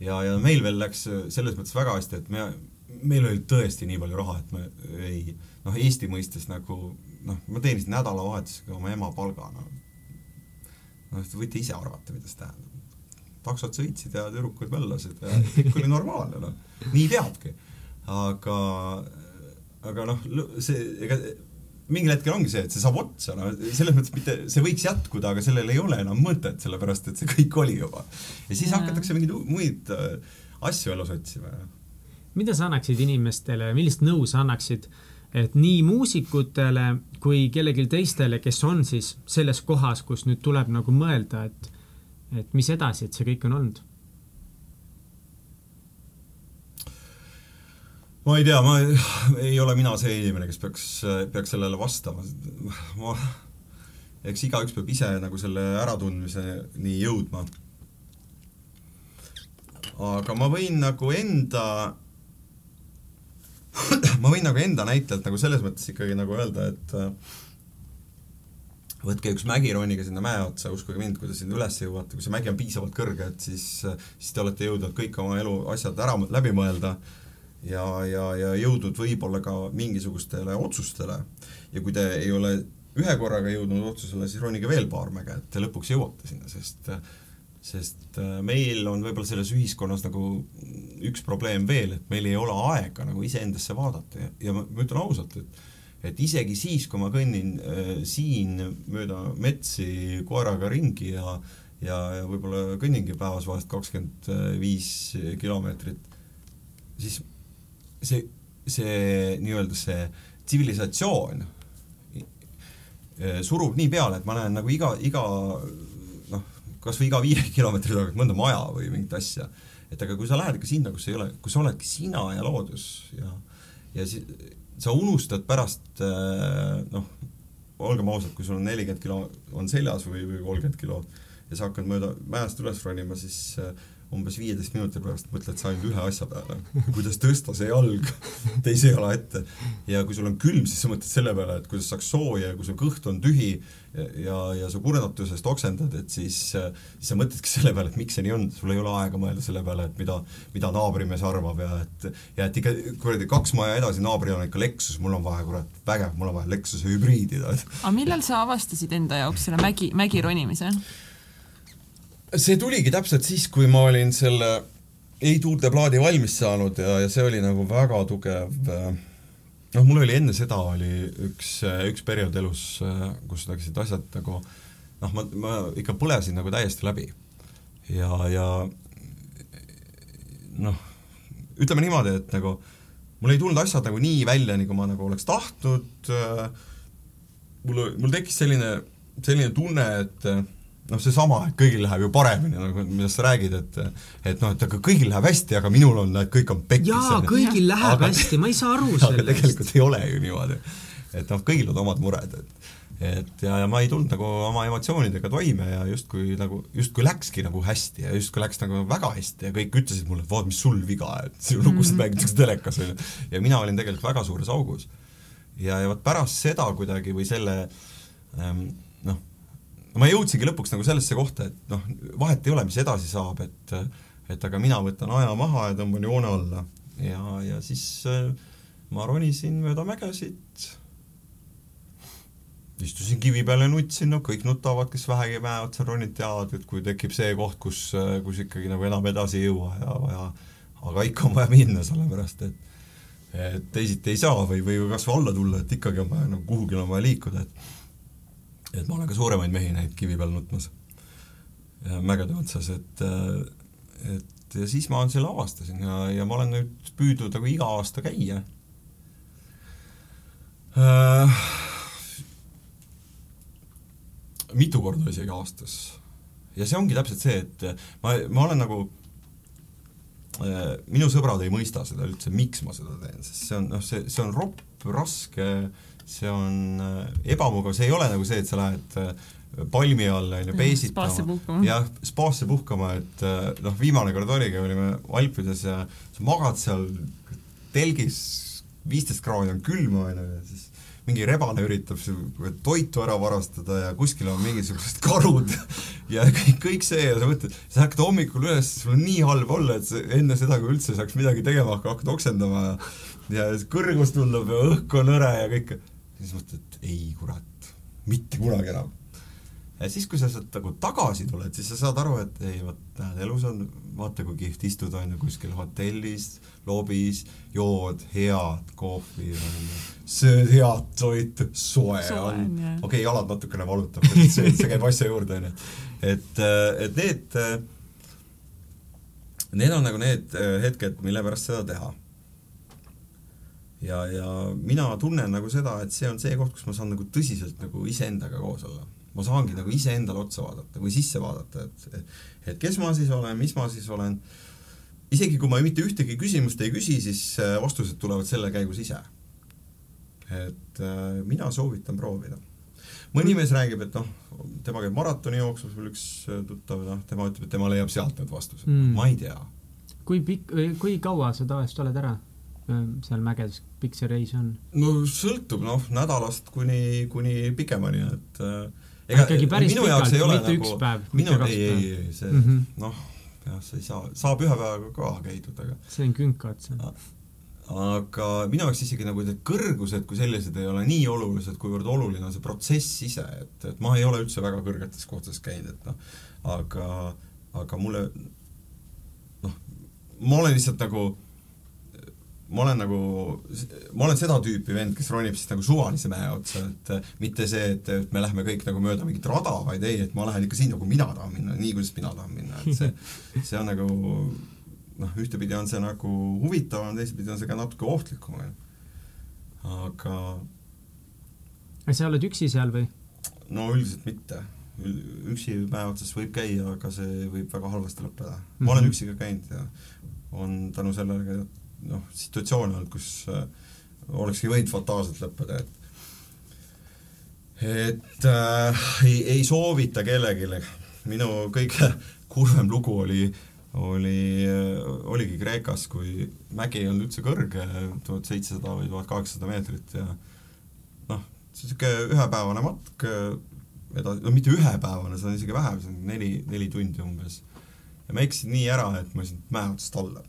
ja, ja meil veel läks selles mõttes väga hästi, et me, meil oli tõesti nii palju raha, et me ei, noh, Eesti mõistes nagu noh, ma teenisin nädalavahetusega oma ema palga, no noh, te võite ise arvata, mida see tähendab. taksod sõitsid ja tüdrukud möllasid ja kõik oli normaalne, noh. nii peabki. aga, aga noh, see, ega mingil hetkel ongi see, et see saab otsa, no selles mõttes mitte, see võiks jätkuda, aga sellel ei ole enam mõtet, sellepärast et see kõik oli juba. ja siis Jaa. hakatakse mingeid muid äh, asju elus otsima ja mida sa annaksid inimestele, millist nõu sa annaksid, et nii muusikutele kui kellelgi teistele, kes on siis selles kohas, kus nüüd tuleb nagu mõelda, et, et mis edasi, et see kõik on olnud? ma ei tea, ma ei ole mina see inimene, kes peaks, peaks sellele vastama. ma, eks igaüks peab ise nagu selle äratundmiseni jõudma. aga ma võin nagu enda, ma võin nagu enda näitelt nagu selles mõttes ikkagi nagu öelda, et äh, võtke üks mägi, ronige sinna mäe otsa, uskuge mind, kui te sinna üles jõuate, kui see mägi on piisavalt kõrge, et siis, siis te olete jõudnud kõik oma elu asjad ära, läbi mõelda ja, ja, ja jõudnud võib-olla ka mingisugustele otsustele. ja kui te ei ole ühe korraga jõudnud otsusele, siis ronige veel paar mäge, et te lõpuks jõuate sinna, sest sest äh, meil on võib-olla selles ühiskonnas nagu üks probleem veel, et meil ei ole aega nagu iseendasse vaadata. Ja, ja ma, ma ütlen ausalt, et et isegi siis, kui ma kõnnin äh, siin mööda metsi koeraga ringi ja ja, ja võib-olla kõnningi päevas vahest kakskümmend viis kilomeetrit, siis see, see nii-öelda see tsivilisatsioon eh, surub nii peale, et ma näen nagu iga, iga kas või iga viie kilomeetri tagant mõnda maja või mingit asja. et aga kui sa lähed ikka sinna, kus ei ole, kus oledki sina ja loodus ja ja si-, sa unustad pärast eh, noh, olgem ausad, kui sul on nelikümmend kilo on seljas või, või kolmkümmend kilo ja sa hakkad mööda mäest üles ronima, siis äh, umbes viieteist minuti pärast mõtled sa ainult ühe asja peale, kuidas tõsta see jalg teise jala ette. ja kui sul on külm, siis sa mõtled selle peale, et kuidas saaks sooja ja kui su kõht on tühi ja, ja, ja sa kurnatusest oksendad, et siis, siis sa mõtledki selle peale, et miks see nii on, sul ei ole aega mõelda selle peale, et mida, mida naabrimees arvab ja et ja et ikka kuradi kaks maja edasi naabril on ikka Lexus, mul on vaja kurat vägev, mul on vaja Lexuse hübriidi, aga millal sa avastasid enda jaoks selle mägi, mägi ronimise? See tuligi täpselt siis, kui ma olin selle ei-tuulte plaadi valmis saanud ja, ja see oli nagu väga tugev noh, mul oli enne seda oli üks, üks periood elus, kus läksid asjad nagu noh, ma, ma ikka põlesin nagu täiesti läbi. ja, ja noh, ütleme niimoodi, et nagu mul ei tulnud asjad nagu nii välja, nagu ma nagu oleks tahtnud, mul, mul tekkis selline, selline tunne, et noh, seesama, et kõigil läheb ju paremini, nagu millest sa räägid, et et noh, et aga kõigil läheb hästi, aga minul on, et kõik on pekkis. jaa, kõigil läheb aga, hästi, ma ei saa aru sellest. aga tegelikult ei ole ju niimoodi. et noh, kõigil on omad mured, et et ja, ja ma ei tulnud nagu oma emotsioonidega toime ja justkui nagu, justkui läkski nagu hästi ja justkui läks nagu väga hästi ja kõik ütlesid mulle, et vaat, mis sul viga, et sinu lugusid mm -hmm. mängitakse telekas, on ju. ja mina olin tegelikult väga suures augus. ja, ja vot pärast seda kuidagi või selle ähm, ma jõudsingi lõpuks nagu sellesse kohta, et noh, vahet ei ole, mis edasi saab, et et aga mina võtan aja maha ja tõmban joone alla. Ja, ja siis äh, ma ronisin mööda mägesid, istusin kivi peal ja nutsin, no kõik nutavad, kes vähegi mäe otsa ronid, teavad, et kui tekib see koht, kus, kus ikkagi nagu enam edasi ei jõua ja vaja, aga ikka on vaja minna, sellepärast et et teisiti ei saa või, või kas või alla tulla, et ikkagi on vaja nagu kuhugi on vaja liikuda, et et ma olen ka suuremaid mehi näinud kivi peal nutmas mägede otsas, et et ja siis ma selle avastasin ja, ja ma olen nüüd püüdnud nagu iga aasta käia äh,. mitu korda isegi aastas. ja see ongi täpselt see, et ma, ma olen nagu äh, minu sõbrad ei mõista seda üldse, miks ma seda teen, sest see on noh, see, see on ropp, raske äh, see on äh, ebamugav, see ei ole nagu see, et sa lähed äh, palmi all on ju peesitama, jah, spaasse puhkama, et äh, noh, viimane kord oligi, olime Alpides ja sa magad seal telgis, viisteist kraadi on külma, on ju, ja siis mingi rebane üritab toitu ära varastada ja kuskil on mingisugused karud ja kõik, kõik see ja sa mõtled, sa hakkad hommikul üles, sul on nii halb olla, et sa enne seda, kui üldse saaks midagi tegema hakka, hakkad oksendama ja ja kõrgus tundub ja õhk on hõre ja kõik siis mõtled, et ei kurat, mitte kunagi enam. ja siis, kui sa sealt nagu tagasi tuled, siis sa saad aru, et ei vot, näed, elus on, vaata kui kihvt istuda on ju kuskil hotellis, lobis, jood head kohvi, sööd head toitu, soe on, okei okay,, jalad natukene valutab, see, see käib asja juurde, on ju. et, et need, need on nagu need hetked, mille pärast seda teha ja, ja mina tunnen nagu seda, et see on see koht, kus ma saan nagu tõsiselt nagu iseendaga koos olla. ma saangi nagu iseendale otsa vaadata või sisse vaadata, et et kes ma siis olen, mis ma siis olen, isegi kui ma mitte ühtegi küsimust ei küsi, siis äh, vastused tulevad selle käigus ise. et äh, mina soovitan proovida. mõni mees räägib, et noh, tema käib maratoni jooksmas, mul üks äh, tuttav, noh, tema ütleb, et tema leiab sealt need vastused mm., ma ei tea. kui pikk, kui kaua sa tavaliselt oled ära? Seal mägedes, pikk see reis on? no sõltub, noh, nädalast kuni, kuni pikemani, et äh, ega ikkagi päris pikalt, mitte nagu, üks päev, mitte kaks päeva? ei, ei, ei, see mm -hmm. noh, jah, sa ei saa, saab ühe päevaga ka käidud, aga see on künka otsa. aga minu jaoks isegi nagu need kõrgused kui sellised ei ole nii olulised, kuivõrd oluline on see protsess ise, et, et ma ei ole üldse väga kõrgetes kohtades käinud, et noh, aga, aga mulle noh, ma olen lihtsalt nagu ma olen nagu, ma olen seda tüüpi vend, kes ronib siis nagu suvalise mäe otsa, et mitte see, et, et me lähme kõik nagu mööda mingit rada, vaid ei, et ma lähen ikka sinna, kuhu mina tahan minna, nii kuidas mina tahan minna, et see, see on nagu noh, ühtepidi on see nagu huvitavam, teistpidi on see ka natuke ohtlikum, aga sa oled üksi seal või? no üldiselt mitte. üksi mäe otsas võib käia, aga see võib väga halvasti lõppeda mm. -hmm. ma olen mhm. üksi ka käinud ja on tänu sellele noh, situatsioone olnud, kus äh, olekski võinud fataalselt lõppeda, et et äh, ei, ei soovita kellelegi, minu kõige kurvem lugu oli, oli, oligi Kreekas, kui mägi ei olnud üldse kõrge, tuhat seitsesada või tuhat kaheksasada meetrit ja noh, niisugune ühepäevane matk, edasi, no mitte ühepäevane, see on isegi vähem, see on neli, neli tundi umbes. ja ma eksisin nii ära, et ma läksin mäe otsast alla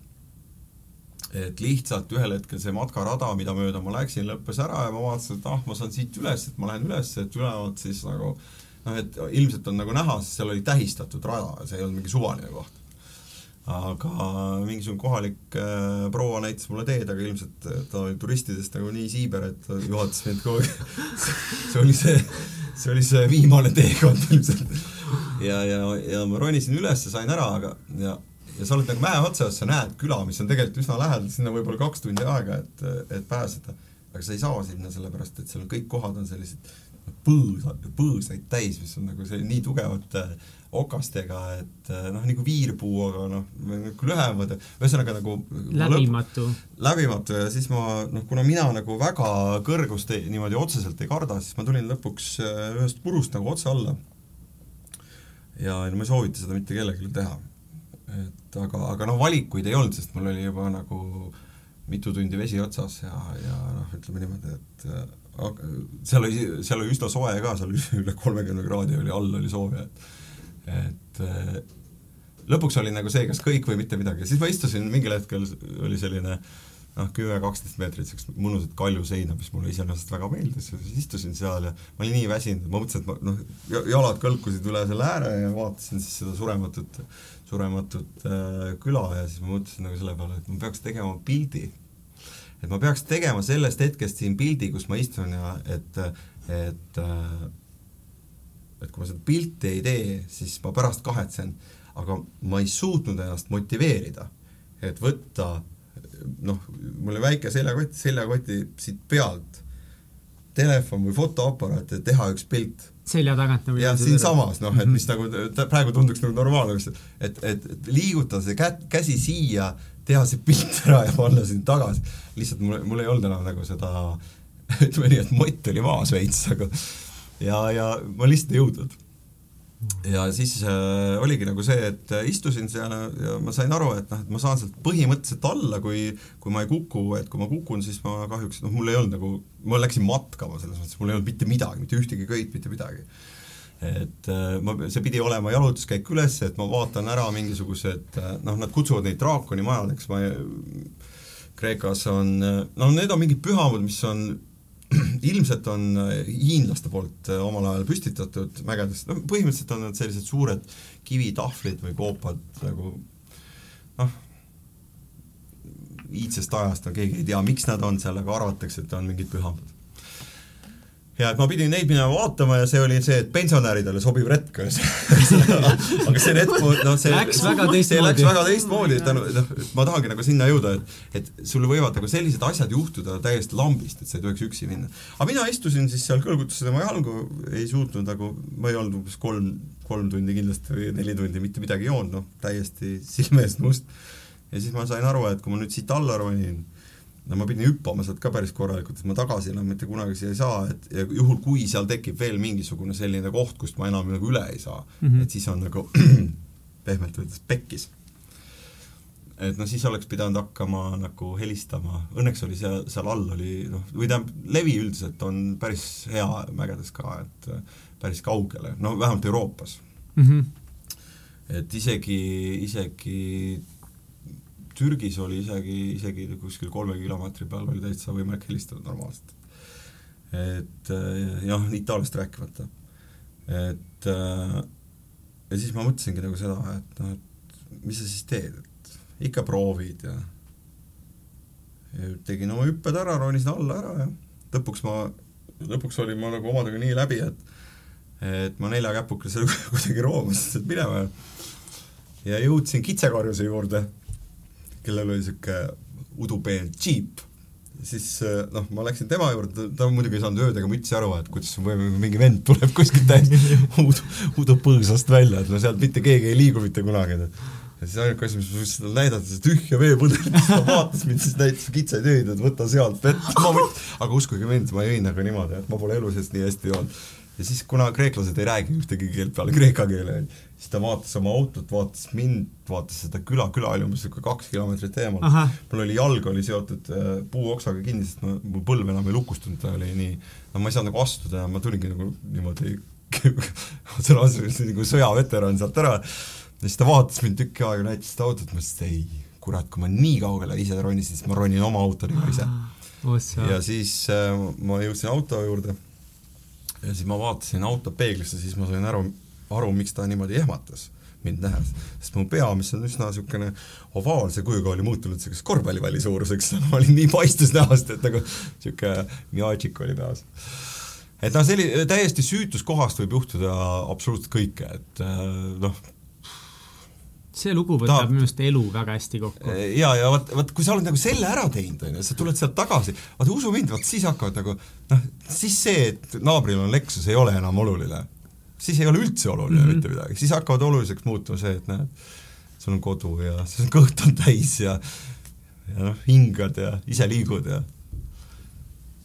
et lihtsalt ühel hetkel see matkarada, mida mööda ma läksin, lõppes ära ja ma vaatasin, et ah, ma saan siit üles, et ma lähen üles, et ülevalt siis nagu noh, et ilmselt on nagu näha, sest seal oli tähistatud rada, see ei olnud mingi suvaline koht. aga mingisugune kohalik äh, proua näitas mulle teed, aga ilmselt äh, ta oli turistidest nagu nii siiber, et ta juhatas mind kogu aeg see oli see, see oli see viimane teekond ilmselt. ja, ja, ja ma ronisin üles, sain ära, aga ja, ja sa oled nagu mäe otsas, sa näed küla, mis on tegelikult üsna lähedal, sinna võib-olla kaks tundi aega, et, et pääseda. aga sa ei saa sinna, sellepärast et seal kõik kohad on sellised põõsa, põõsaid täis, mis on nagu see nii tugevate okastega, et noh, nagu viirpuu, aga noh, nagu lühemad, ühesõnaga nagu läbimatu. läbimatu ja siis ma noh, kuna mina nagu väga kõrgust ei, niimoodi otseselt ei karda, siis ma tulin lõpuks eh, ühest purust nagu otse alla. ja no ma ei soovita seda mitte kellelegi teha. Et aga, aga noh, valikuid ei olnud, sest mul oli juba nagu mitu tundi vesi otsas ja, ja noh, ütleme niimoodi, et eh, seal oli, seal oli üsna soe ka, seal oli üle kolmekümne kraadi oli, all oli sooja, et et äh, lõpuks oli nagu see, kas kõik või mitte midagi, siis ma istusin, mingil hetkel oli selline noh, kümme-kaksteist meetrit niisugust mõnusat kaljuseina, mis mulle iseenesest väga meeldis. Siis istusin seal ja ma olin nii väsinud, ma mõtlesin, et ma noh, jalad kõlkusid üle selle ääre ja vaatasin siis seda surematut, surematut äh, küla ja siis ma mõtlesin nagu selle peale, et ma peaks tegema pildi et ma peaks tegema sellest hetkest siin pildi, kus ma istun ja et, et et kui ma seda pilti ei tee, siis ma pärast kahetsen, aga ma ei suutnud ennast motiveerida, et võtta noh, mul oli väike seljakott, seljakoti siit pealt telefon või fotoaparaat ja teha üks pilt. Selja tagant nagu jah, siinsamas, noh, et mis nagu praegu tunduks nagu normaalne, et, et, et liigutada see kä-, käsi siia teha see pilt ära ja panna sinna tagasi. lihtsalt mul, mul ei olnud enam nagu seda, ütleme nii, et mott oli maas veits, aga ja, ja ma lihtsalt ei jõudnud. Ja siis äh, oligi nagu see, et istusin seal ja ma sain aru, et noh, et ma saan sealt põhimõtteliselt alla, kui kui ma ei kuku, et kui ma kukun, siis ma kahjuks, noh, mul ei olnud nagu, ma läksin matkama selles mõttes, mul ei olnud mitte midagi, mitte ühtegi köit, mitte midagi. Et äh, ma, see pidi olema jalutuskäik üles, et ma vaatan ära mingisugused äh, noh, nad kutsuvad neid draakoni majadeks, ma Kreekas on, no need on mingid pühamud, mis on ilmselt on hiinlaste poolt äh, omal ajal püstitatud mägedes, no põhimõtteliselt on nad sellised suured kivitahvlid või koopad nagu noh, iidsest ajast, no keegi ei tea, miks nad on seal, aga arvatakse, et on mingid pühamud ja et ma pidin neid minema vaatama ja see oli see, et pensionäridele sobiv retk aga see retk, noh see läks väga teistmoodi. läks väga teistmoodi, et noh, ma tahangi nagu sinna jõuda, et et sul võivad nagu sellised asjad juhtuda täiesti lambist, et sa ei tohiks üksi minna. aga mina istusin siis seal, kõlgutasin oma jalgu, ei suutnud nagu, ma ei olnud umbes kolm, kolm tundi kindlasti või neli tundi mitte midagi joonud, noh, täiesti silme eest must. ja siis ma sain aru, et kui ma nüüd siit alla ronin, no ma pidin hüppama sealt ka päris korralikult, et ma tagasi enam mitte kunagi siia ei saa, et ja juhul, kui seal tekib veel mingisugune selline koht, kust ma enam nagu üle ei saa mm, -hmm. et siis on nagu pehmelt öeldes pekkis. et noh, siis oleks pidanud hakkama nagu helistama, õnneks oli seal, seal all oli noh, või tähendab, levi üldiselt on päris hea mägedes ka, et päris kaugele, no vähemalt Euroopas mm. -hmm. et isegi, isegi Türgis oli isegi, isegi kuskil kolme kilomeetri peal oli täitsa võimalik helistada normaalselt. et eh, jah, Itaaliast rääkimata. et eh, ja siis ma mõtlesingi nagu seda, et noh, et mis sa siis teed, et ikka proovid ja ja tegin oma hüpped ära, ronisin alla ära ja lõpuks ma, lõpuks olin ma nagu omadega nii läbi, et et ma nelja käpukesel kuidagi roomasin minema ja jõudsin kitsekarjuse juurde kellel oli niisugune udupeen džiip, siis eh, noh, ma läksin tema juurde, ta muidugi ei saanud öödega mütsi aru, et kuidas mingi vend tuleb kuskilt täiesti udu, udupõõsast välja, et no sealt mitte keegi ei liigu mitte kunagi. ja siis ainuke asi, mis ma võisin talle näidata, see tühja veepudelit, siis ta vaatas mind, siis näitas kitsaid öid, et võta sealt vett, ma võt-, aga uskuge mind, ma jõin nagu niimoodi, et ma pole elu sees nii hästi joonud ja siis, kuna kreeklased ei räägi ühtegi keelt peale kreeka keele, siis ta vaatas oma autot, vaatas mind, vaatas seda küla, küla oli umbes niisugune kaks kilomeetrit eemal. mul oli jalg oli seotud äh, puuoksaga kinni, sest ma, mul põlv enam ei lukustunud, ta oli nii, no ma ei saanud nagu astuda ja ma tulingi nagu niimoodi sõna otseses nagu sõjaveteran sealt ära. ja siis ta vaatas mind tükk aega, näitas seda autot, ma ütlesin, ei, kurat, kui ma nii kaugele ise ronisin, siis ma ronin oma autoga ise. ja siis äh, ma jõudsin auto juurde ja siis ma vaatasin auto peeglisse, siis ma sain aru, aru, miks ta niimoodi ehmatas. mind nähes. sest mu pea, mis on üsna niisugune ovaalse kujuga, oli muutunud niisuguseks korvpallipalli suuruseks, ma olin nii paistes näost, et nagu niisugune miaatšik oli peas. et noh, selli-, täiesti süütus kohast võib juhtuda absoluutselt kõike, et äh, noh, see lugu võtab minu arust elu väga hästi kokku. ja, ja vot, vot kui sa oled nagu selle ära teinud, on ju, sa tuled sealt tagasi, vaata usu mind, vot siis hakkavad nagu noh, siis see, et naabril on Lexus, ei ole enam oluline. siis ei ole üldse oluline mm -hmm. mitte midagi, siis hakkavad oluliseks muutuma see, et näed, sul on kodu ja sul kõht on täis ja ja noh, hingad ja ise liigud ja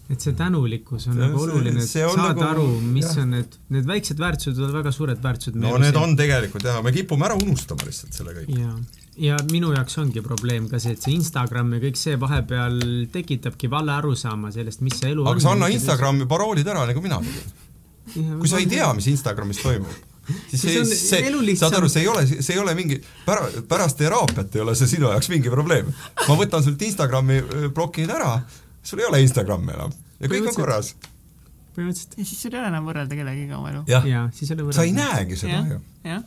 et see tänulikkus on nagu oluline, et saada nagu, aru, mis jah. on need, need väiksed väärtused on väga suured väärtused. no need on tegelikult jaa, me kipume ära unustama lihtsalt selle kõik. ja, ja minu jaoks ongi probleem ka see, et see Instagram ja kõik see vahepeal tekitabki vale arusaama sellest, mis see elu aga on. aga sa anna Instagrami paroolid ära, nagu mina tegin. kui sa ei tea, mis Instagramis toimub siis see, see, saad aru, see ei ole, see ei ole mingi, pära-, pärast teraapiat ei ole see sinu jaoks mingi probleem. ma võtan sult Instagrami blokid ära sul ei ole Instagrami enam ja kõik on korras. põhimõtteliselt. ja siis sul ei ole enam võrrelda kellegagi oma elu. jah ja, siis ei ole võrrelda. sa ei näegi seda ju. ma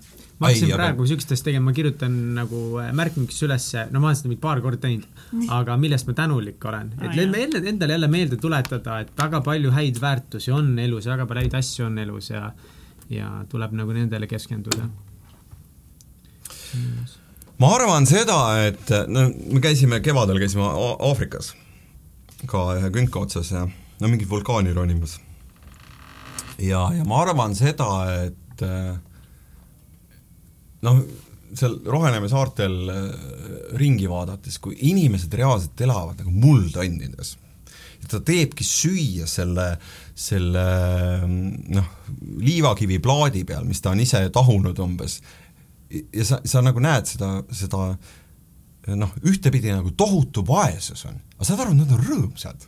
hakkasin praegu aga... niisugustest tegema, ma kirjutan nagu äh, märkmikuks ülesse, no ma olen seda mingi paar korda teinud, aga millest ma tänulik olen. et ah, enne, endale jälle meelde tuletada, et väga palju häid väärtusi on elus ja väga palju häid asju on elus ja ja tuleb nagu nendele keskenduda. ma arvan seda, et no me käisime kevadel, käisime Aafrikas ka ühe künka otsas ja no mingit vulkaani ronimas. ja, ja ma arvan seda, et äh, noh, seal Roheneeme saartel äh, ringi vaadates, kui inimesed reaalselt elavad nagu muldonnides, ta teebki süüa selle, selle noh, liivakiviplaadi peal, mis ta on ise tahunud umbes, ja sa, sa nagu näed seda, seda noh, ühtepidi nagu tohutu vaesus on, aga saad aru, nad on rõõmsad.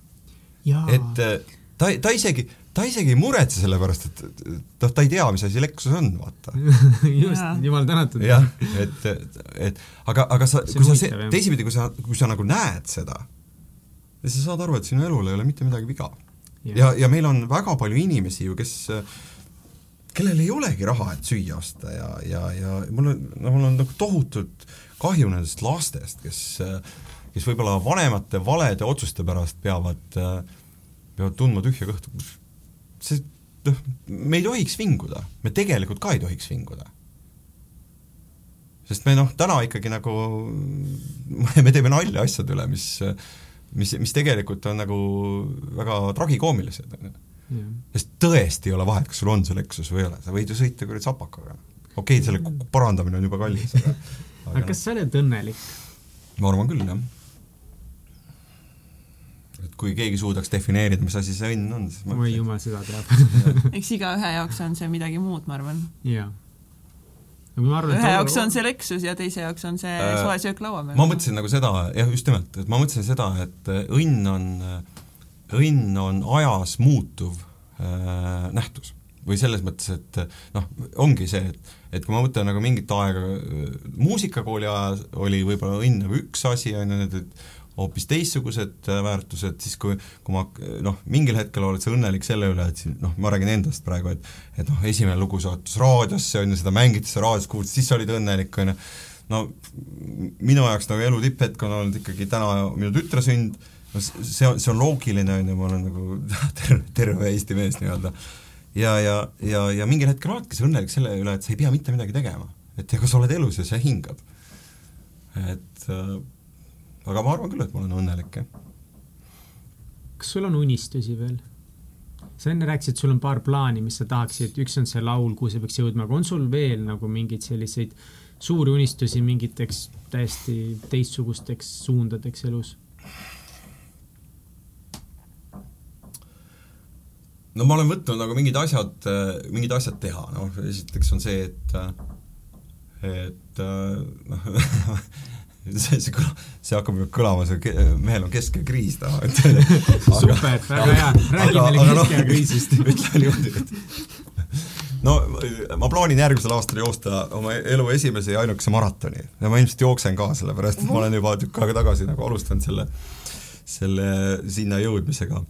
et äh, ta, ta isegi, ta isegi ei muretse selle pärast, et noh, ta ei tea, mis asi Lexus on, vaata just, jumal tänatud. jah, et, et, aga, aga sa, kui sa teisipidi, kui sa, kui sa nagu näed seda, siis sa saad aru, et sinu elul ei ole mitte midagi viga. ja, ja, ja meil on väga palju inimesi ju, kes kellel ei olegi raha, et süüa osta ja, ja, ja mul on, no mul on nagu tohutult kahju nendest lastest, kes, kes võib-olla vanemate valede otsuste pärast peavad, peavad tundma tühja kõhtu. see, noh, me ei tohiks vinguda, me tegelikult ka ei tohiks vinguda. sest me noh, täna ikkagi nagu, me teeme nalja asjade üle, mis, mis, mis tegelikult on nagu väga tragikoomilised, on ju. Sest tõesti ei ole vahet, kas sul on see Lexus või ei ole, sa võid ju sõita kuradi sapakaga. okei okay,, selle parandamine on juba kallis, aga aga kas sa oled õnnelik? ma arvan küll, jah. et kui keegi suudaks defineerida, mis asi see õnn on, siis ma oi jumal, seda teab eks igaühe jaoks on see midagi muud, ma arvan. jaa Arvan, ühe jaoks on see Lexus ja teise jaoks on see äh, soe söök laua peal. ma mõtlesin nagu seda, jah, just nimelt, et ma mõtlesin seda, et äh, õnn on, õnn on ajas muutuv äh, nähtus. Või selles mõttes, et noh, ongi see, et et kui ma mõtlen nagu mingit aega, muusikakooli ajal oli võib-olla õnn nagu üks asi, on ju, need hoopis teistsugused äh, väärtused, siis kui, kui ma noh, mingil hetkel oled sa õnnelik selle üle, et siin noh, ma räägin endast praegu, et et noh, esimene lugu saatus raadiosse, on ju, seda mängiti, raadios kuulsid, siis olid õnnelik, on ju, no minu jaoks nagu elu tipphetk on olnud ikkagi täna minu tütre sünd, no see on, see on loogiline, on ju, ma olen nagu terve, terve Eesti mees nii-öelda ja, ja, ja, ja mingil hetkel oledki sa õnnelik selle üle, et sa ei pea mitte midagi tegema. et ega sa oled elus ja sa hingad. et äh, aga ma arvan küll, et ma olen õnnelik, jah. kas sul on unistusi veel? sa enne rääkisid, sul on paar plaani, mis sa tahaksid, üks on see laul, kuhu see peaks jõudma, aga on sul veel nagu mingeid selliseid suuri unistusi mingiteks täiesti teistsugusteks suundadeks elus? No ma olen võtnud nagu mingid asjad, äh, mingid asjad teha, noh esiteks on see, et äh, et noh see, see kõla-, see hakkab juba kõlama, see mehel on keskeal kriis taha, et super, väga hea, räägi meile noh, keskeal kriisist. ütleme niimoodi, et no ma plaanin järgmisel aastal joosta oma elu esimese ja ainukese maratoni. Ja ma ilmselt jooksen ka, sellepärast et ma olen juba tükk aega tagasi nagu alustanud selle, selle sinna jõudmisega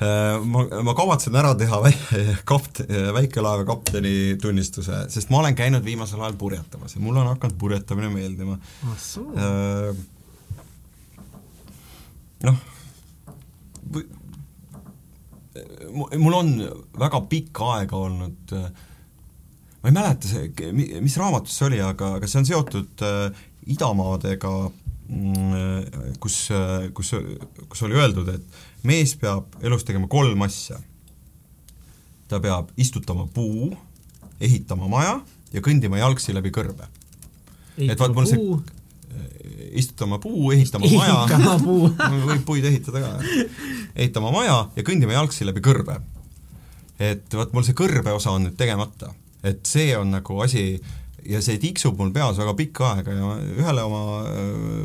ma, ma kavatsen ära teha väi-, kapt-, väikelaeva kapteni tunnistuse, sest ma olen käinud viimasel ajal purjetamas ja mulle on hakanud purjetamine meeldima. Äh, noh, mul on väga pikka aega olnud ma ei mäleta see, mis raamatus see oli, aga, aga see on seotud äh, idamaadega, mm, kus, kus, kus oli öeldud, et mees peab elus tegema kolm asja. ta peab istutama puu, ehitama maja ja kõndima jalgsi läbi kõrbe. et vaat mul see istutama puu, ehitama maja, võib puid ehitada ka, ehitama maja ja kõndima jalgsi läbi kõrbe. et vot mul see kõrbe osa on nüüd tegemata, et see on nagu asi, ja see tiksub mul peas väga pikka aega ja ühele oma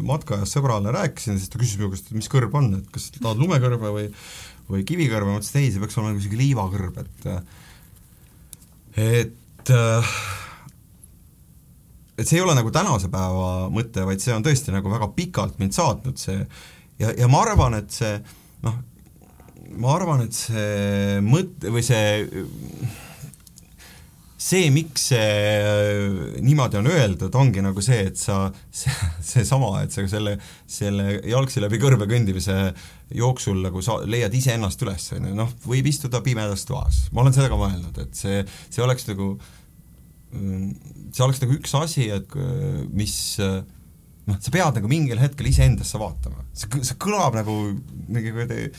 matkaajast sõbrale rääkisin, siis ta küsis minu käest, et mis kõrb on, et kas tahad lumekõrbe või või kivikõrbe, ma ütlesin, ei, see peaks olema isegi liivakõrb, et et et see ei ole nagu tänase päeva mõte, vaid see on tõesti nagu väga pikalt mind saatnud, see ja, ja ma arvan, et see noh, ma arvan, et see mõte või see see, miks see äh, niimoodi on öeldud, ongi nagu see, et sa, see, seesama, et sa selle, selle jalgsi läbi kõrbe kõndimise jooksul nagu sa leiad iseennast üles, on ju, noh, võib istuda pimedas toas, ma olen seda ka mõelnud, et see, see oleks nagu see oleks nagu üks asi, et mis noh, sa pead nagu mingil hetkel iseendasse vaatama, see, see kõlab nagu mingi kuidagi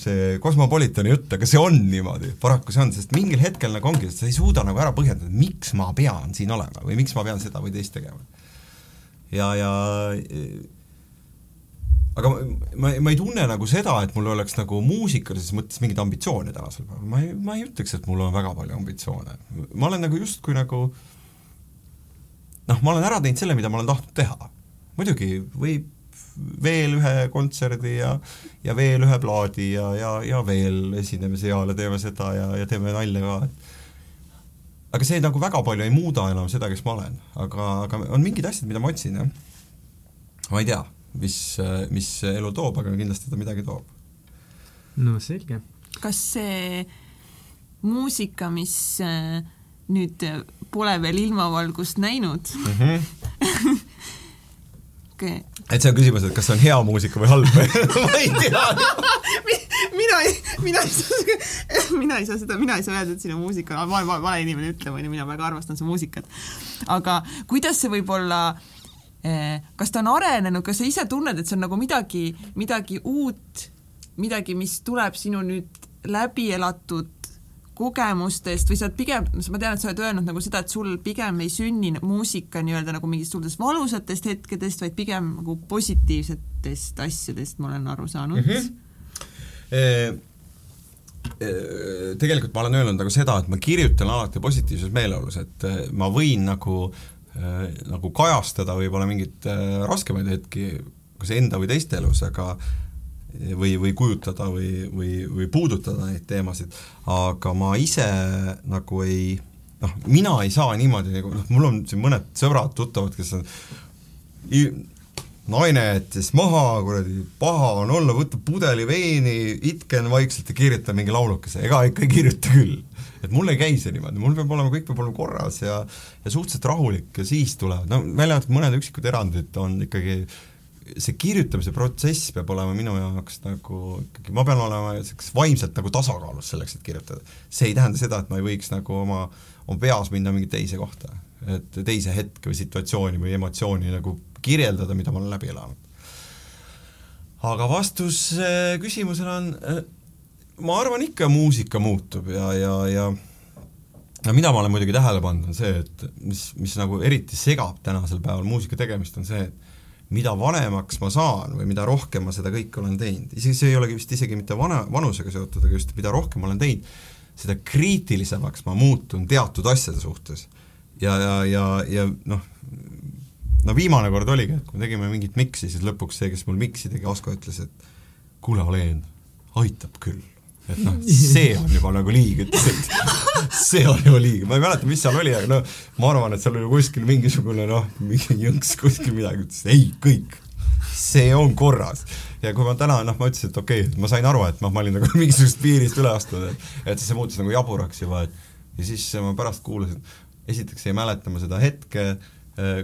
see Cosmopolitani jutt, aga see on niimoodi, paraku see on, sest mingil hetkel nagu ongi, et sa ei suuda nagu ära põhjendada, miks ma pean siin olema või miks ma pean seda või teist tegema. ja, ja aga ma, ma, ei tunne nagu seda, et mul oleks nagu muusikalises mõttes mingeid ambitsioone tänasel päeval, ma ei, ma ei ütleks, et mul on väga palju ambitsioone. ma olen nagu justkui nagu noh, ma olen ära teinud selle, mida ma olen tahtnud teha. muidugi võib veel ühe kontserdi ja ja veel ühe plaadi ja, ja, ja veel esineme seal ja teeme seda ja, ja teeme nalja ka, et aga see nagu väga palju ei muuda enam seda, kes ma olen, aga, aga on mingid asjad, mida ma otsin, jah. ma ei tea, mis, mis elu toob, aga kindlasti ta midagi toob. no selge. kas see muusika, mis äh, nüüd pole veel ilmavalgust näinud mm, -hmm. okay. et see on küsimus, et kas see on hea muusika või halb või ma ei tea mina ei, mina ei saa, mina ei saa seda, mina ei saa öelda, et siin on muusika, ma olen vale inimene ütlema, onju, mina väga armastan su muusikat. aga kuidas see võib olla eh, kas ta on arenenud, kas sa ise tunned, et see on nagu midagi, midagi uut, midagi, mis tuleb sinu nüüd läbi elatud kogemustest või sa oled pigem, ma tean, et sa oled öelnud nagu seda, et sul pigem ei sünni muusika nii-öelda nagu mingitest valusatest hetkedest, vaid pigem nagu positiivsetest asjadest, ma olen aru saanud mm. -hmm. E tegelikult ma olen öelnud nagu seda, et ma kirjutan alati positiivses meeleolus, et e, ma võin nagu äh, nagu kajastada võib-olla mingeid äh, raskemaid hetki kas enda või teiste elus, aga või, või kujutada või, või, või puudutada neid teemasid, aga ma ise nagu ei noh, mina ei saa niimoodi nagu noh, mul on siin mõned sõbrad-tuttavad, kes on naine jättis maha, kuradi paha on olla, võta pudeli veini, itken vaikselt ja kirjuta mingi laulukese, ega ikka ei kirjuta küll. et mul ei käi see niimoodi, mul peab olema, kõik peab olema korras ja ja suhteliselt rahulik ja siis tulevad, no välja arvatud mõned üksikud erandid on ikkagi äh, see kirjutamise protsess peab olema minu jaoks nagu ikkagi, ma pean olema selliseks vaimselt nagu tasakaalus selleks, et kirjutada. see ei tähenda seda, et ma ei võiks nagu oma, oma peas minna mingi teise kohta, et teise hetke või situatsiooni või emotsiooni nagu kirjeldada, mida ma olen läbi elanud. aga vastus äh, küsimusele on, äh, ma arvan ikka muusika muutub ja, ja, ja no mida ma olen muidugi tähele pannud, on see, et mis, mis nagu eriti segab tänasel päeval muusika tegemist, on see, et mida vanemaks ma saan või mida rohkem ma seda kõike olen teinud, isegi see ei olegi vist isegi mitte vana, vanusega seotud, aga just mida rohkem ma olen teinud, seda kriitilisemaks ma muutun teatud asjade suhtes. ja, ja, ja, ja noh, no viimane kord oligi, et kui me tegime mingit miksi, siis lõpuks see, kes mul miksi tegi, Asko ütles, et kuule, Oleen, aitab küll et noh, see on juba nagu liig, ütles, et see on juba liig, ma ei mäleta, mis seal oli, aga no ma arvan, et seal oli kuskil mingisugune noh, mingi jõnks kuskil midagi, ütles ei, kõik, see on korras. ja kui ma täna, noh, ma ütlesin, et okei okay,, ma sain aru, et noh, ma olin nagu mingisugusest piirist üle astunud, et et siis see muutus nagu jaburaks juba, et ja siis ma pärast kuulasin, esiteks ei mäleta ma seda hetke,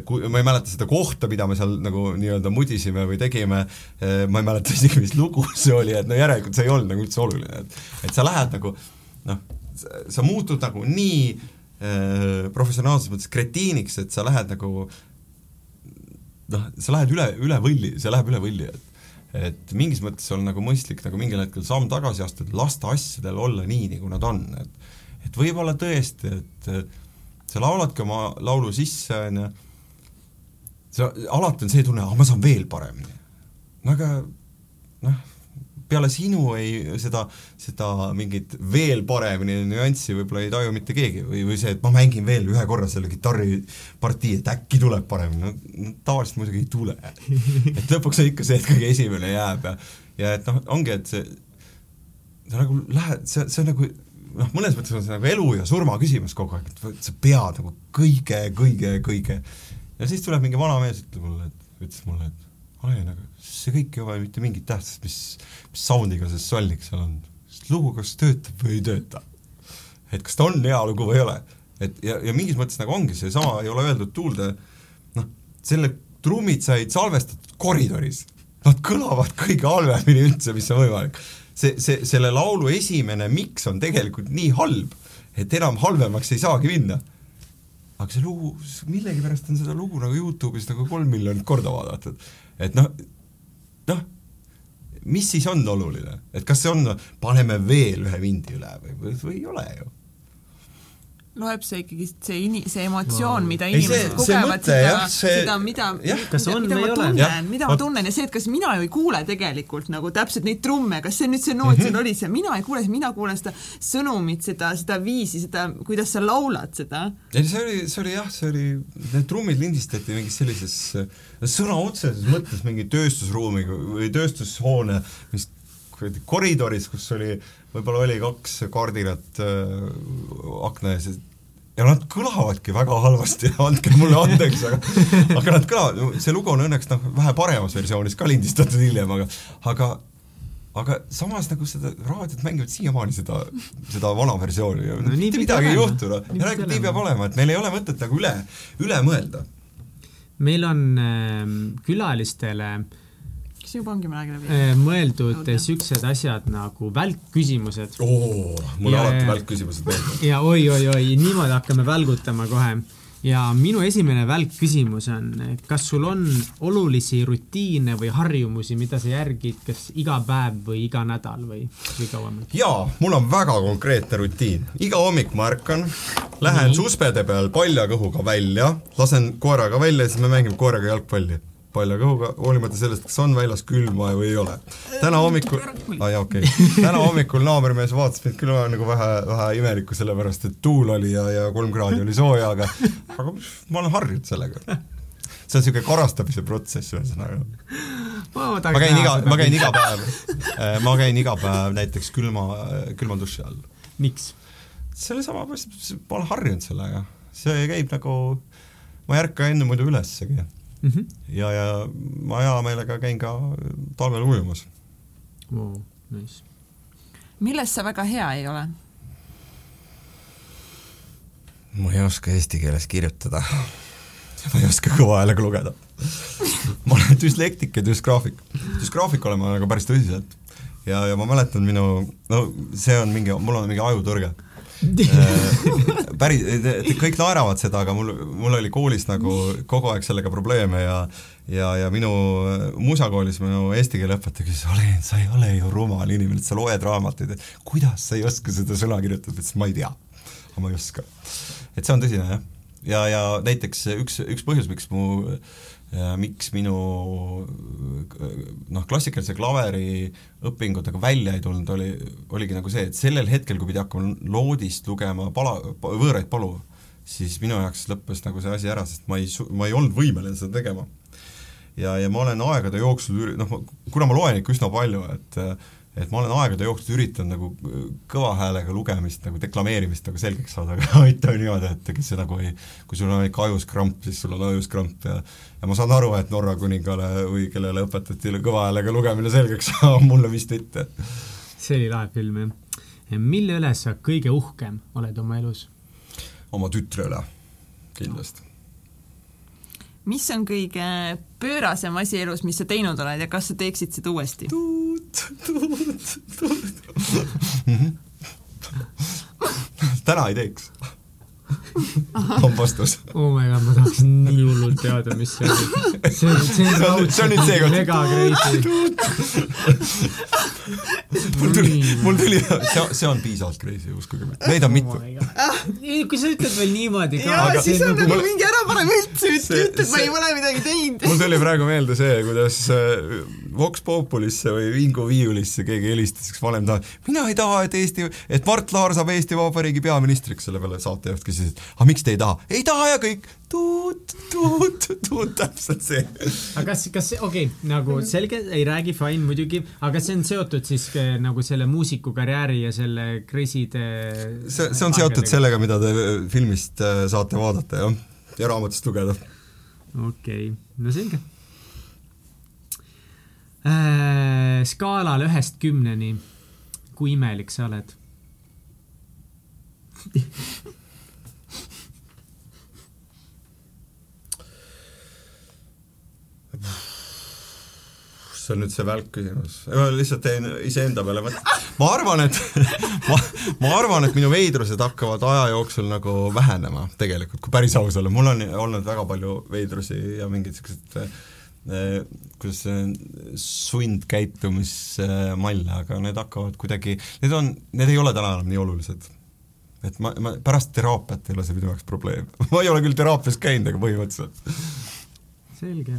kui, ma ei mäleta seda kohta, mida me seal nagu nii-öelda mudisime või tegime, ma ei mäleta isegi, mis lugu see oli, et no järelikult see ei olnud nagu üldse oluline, et et sa lähed nagu noh, sa muutud nagu nii äh, professionaalses mõttes kretiiniks, et sa lähed nagu noh, sa lähed üle, üle võlli, see läheb üle võlli, et et mingis mõttes on nagu mõistlik nagu mingil hetkel samm tagasi astuda, lasta asjadel olla nii, nagu nad on, et et võib-olla tõesti, et sa lauladki oma laulu sisse, on ju, sa, alati on see tunne, ah ma saan veel paremini. no aga noh, peale sinu ei, seda, seda mingit veel paremini nüanssi võib-olla ei taju mitte keegi või, või see, et ma mängin veel ühe korra selle kitarripartii, et äkki tuleb paremini, no, tavaliselt muidugi ei tule. et lõpuks on ikka see, et kõige esimene jääb ja, ja et noh, ongi, et see, sa nagu lähed, see, see on nagu noh, mõnes mõttes on see nagu elu ja surma küsimus kogu aeg, et sa pead nagu kõige, kõige, kõige ja siis tuleb mingi vana mees, ütleb mulle, et ütles mulle, et Ain, aga see kõik ei ole mitte mingit tähtsust, mis, mis sound'iga see sollik seal on. lugu kas töötab või ei tööta. et kas ta on hea lugu või ei ole. et ja, ja mingis mõttes nagu ongi seesama, ei ole öeldud Tuulde, noh, selle trummid said salvestatud koridoris. Nad kõlavad kõige halvemini üldse, mis on võimalik. See, see, selle laulu esimene miks on tegelikult nii halb, et enam halvemaks ei saagi minna. Aga see lugu, millegipärast on seda lugu nagu Youtube'is nagu kolm miljonit korda vaadatud. Et noh, noh, mis siis on oluline, et kas see on, paneme veel ühe vindi üle või, või ei ole ju loeb see ikkagi see ini-, see emotsioon, mida inimesed see, kogevad, seda, seda, mida, mida, mida ma tunnen, mida ma tunnen ja see, et kas mina ju ei kuule tegelikult nagu täpselt neid trumme, kas see nüüd see noot seal mm -hmm. oli see, mina ei kuule, mina kuulen seda sõnumit, seda, seda viisi, seda, kuidas sa laulad seda. ei, see oli, see oli jah, see oli, need trummid lindistati mingis sellises sõna otseses mõttes mingi tööstusruumi või tööstushoone, mis koridoris, kus oli, võib-olla oli kaks kardinat äh, akna ees, ja nad kõlavadki väga halvasti, andke mulle andeks, aga aga nad kõlavad, see lugu on õnneks noh, vähe paremas versioonis ka lindistatud hiljem, aga aga aga samas nagu seda raadiot mängivad siiamaani seda, seda vana versiooni ja no, mitte midagi ei juhtu, noh, räägib, nii peab olema, et meil ei ole mõtet nagu üle, üle mõelda. meil on äh, külalistele äh, kas juba ongi mõnegi läbi? Äh, mõeldud niisugused asjad nagu välkküsimused. mulle ja, alati välkküsimused meeldivad. ja oi-oi-oi, niimoodi hakkame välgutama kohe. ja minu esimene välkküsimus on, kas sul on olulisi rutiine või harjumusi, mida sa järgid kas iga päev või iga nädal või, või kauem? jaa, mul on väga konkreetne rutiin. iga hommik ma ärkan, lähen Nii. suspede peal palja kõhuga välja, lasen koeraga välja ja siis me mängime koeraga jalgpalli palja kõhuga, hoolimata sellest, kas on väljas külma või ei ole. täna hommikul, aa jaa, okei okay., täna hommikul naabrimees vaatas mind küll nagu vähe, vähe imelikku, sellepärast et tuul oli ja, ja kolm kraadi oli sooja, aga aga ma olen harjunud sellega. see on niisugune karastamise protsess ühesõnaga. ma käin iga, ma käin iga päev, äh, ma käin iga päev näiteks külma, külma duši all. miks? sellesama, ma olen harjunud sellega, see käib nagu, ma ei ärka enne muidu ülessegi mm. -hmm. ja, ja ma hea meelega käin ka talvel ujumas wow,. Nice. milles sa väga hea ei ole? ma ei oska eesti keeles kirjutada. ma ei oska kõva häälega lugeda ma olen düslektik ja düsgraafik. düsgraafik olen ma nagu päris tõsiselt. ja, ja ma mäletan minu, no see on mingi, mul on mingi ajutõrge päris, kõik naeravad seda, aga mul, mul oli koolis nagu kogu aeg sellega probleeme ja ja, ja minu muusakoolis minu eesti keele õpetaja küsis, Olen, sa ei ole ju rumal inimene, sa loed raamatuid, et kuidas sa ei oska seda sõna kirjutada, ütles ma ei tea, aga ma ei oska. et see on tõsine jah. ja, ja näiteks üks, üks põhjus, miks mu äh, miks minu noh, klassikalise klaveri õpingutega välja ei tulnud, oli, oligi nagu see, et sellel hetkel, kui pidi hakkama loodist lugema pala, võõraid palu, siis minu jaoks lõppes nagu see asi ära, sest ma ei ma ei olnud võimeline seda tegema. ja, ja ma olen aegade jooksul noh, kuna ma loen ikka üsna palju, et et ma olen aegade jooksul üritanud nagu kõva häälega lugemist nagu deklameerimist nagu selgeks saada, aga mitte niimoodi, et kes see nagu ei, kui sul on ikka ajus kramp, siis sul on ajus kramp ja ja ma saan aru, et Norra kuningale või kellele õpetati kõva häälega lugemine selgeks saama, mulle vist mitte. see oli lahe film, jah. mille üle sa kõige uhkem oled oma elus? oma tütre üle, kindlasti mis on kõige pöörasem asi elus, mis sa teinud oled ja kas sa teeksid seda uuesti? Tuut, tuut, tuut. täna ei teeks on vastus. oh my god, ma tahaks nii hullult teada, mis see oli. see, see on raudselt mega crazy. mul tuli, mul tuli, see, see on piisavalt crazy, uskuge mind, neid on mitu oh. kui sa ütled veel niimoodi ka. jaa, siis on nagu mingi ära parem üldse, ütle, et ma ei ole midagi teinud. mul tuli praegu meelde see, kuidas äh, Vox Populisse või Vingu Viiulisse keegi helistas üks vanem taha, mina ei taha, et Eesti, et Mart Laar saab Eesti Vabariigi peaministriks, selle peale saatejuht küsis, et aga miks te ei taha? ei taha ja kõik, tuut, tuut, tuut, täpselt see. aga kas, kas, okei okay,, nagu selge, ei räägi, fine muidugi, aga see on seotud siis äh, nagu selle muusikukarjääri ja selle Kriside see, see on seotud sellega, mida te filmist äh, saate vaadata, jah, ja raamatust lugeda. okei okay., no selge äh,. skaalal ühest kümneni, kui imelik sa oled see on nüüd see välk küsimus, lihtsalt teen iseenda peale mõtte. ma arvan, et ma, ma arvan, et minu veidrused hakkavad aja jooksul nagu vähenema tegelikult, kui päris aus olla, mul on olnud väga palju veidrusi ja mingid siuksed eh, kuidas see sundkäitumismalle, aga need hakkavad kuidagi, need on, need ei ole täna enam nii olulised. et ma, ma pärast teraapiat ei ole see minu jaoks probleem. Ma ei ole küll teraapias käinud, aga põhimõtteliselt. selge.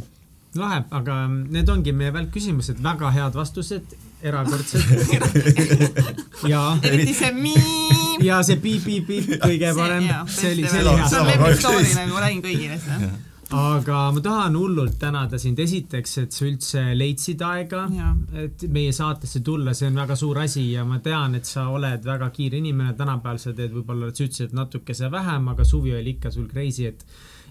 Lahe, aga need ongi meie välkküsimused, väga head vastused, erakordsed ja. Eriti see miip. ja see piip-piip-piip, kõige parem, see oli, see oli hea. see on lemmistoori nagu, ma räägin kõigile seda aga ma tahan hullult tänada sind esiteks, et sa üldse leidsid aega, et meie saatesse tulla, see on väga suur asi ja ma tean, et sa oled väga kiire inimene, tänapäeval sa teed võib-olla, sa ütlesid natukese vähem, aga suvi oli ikka sul crazy, et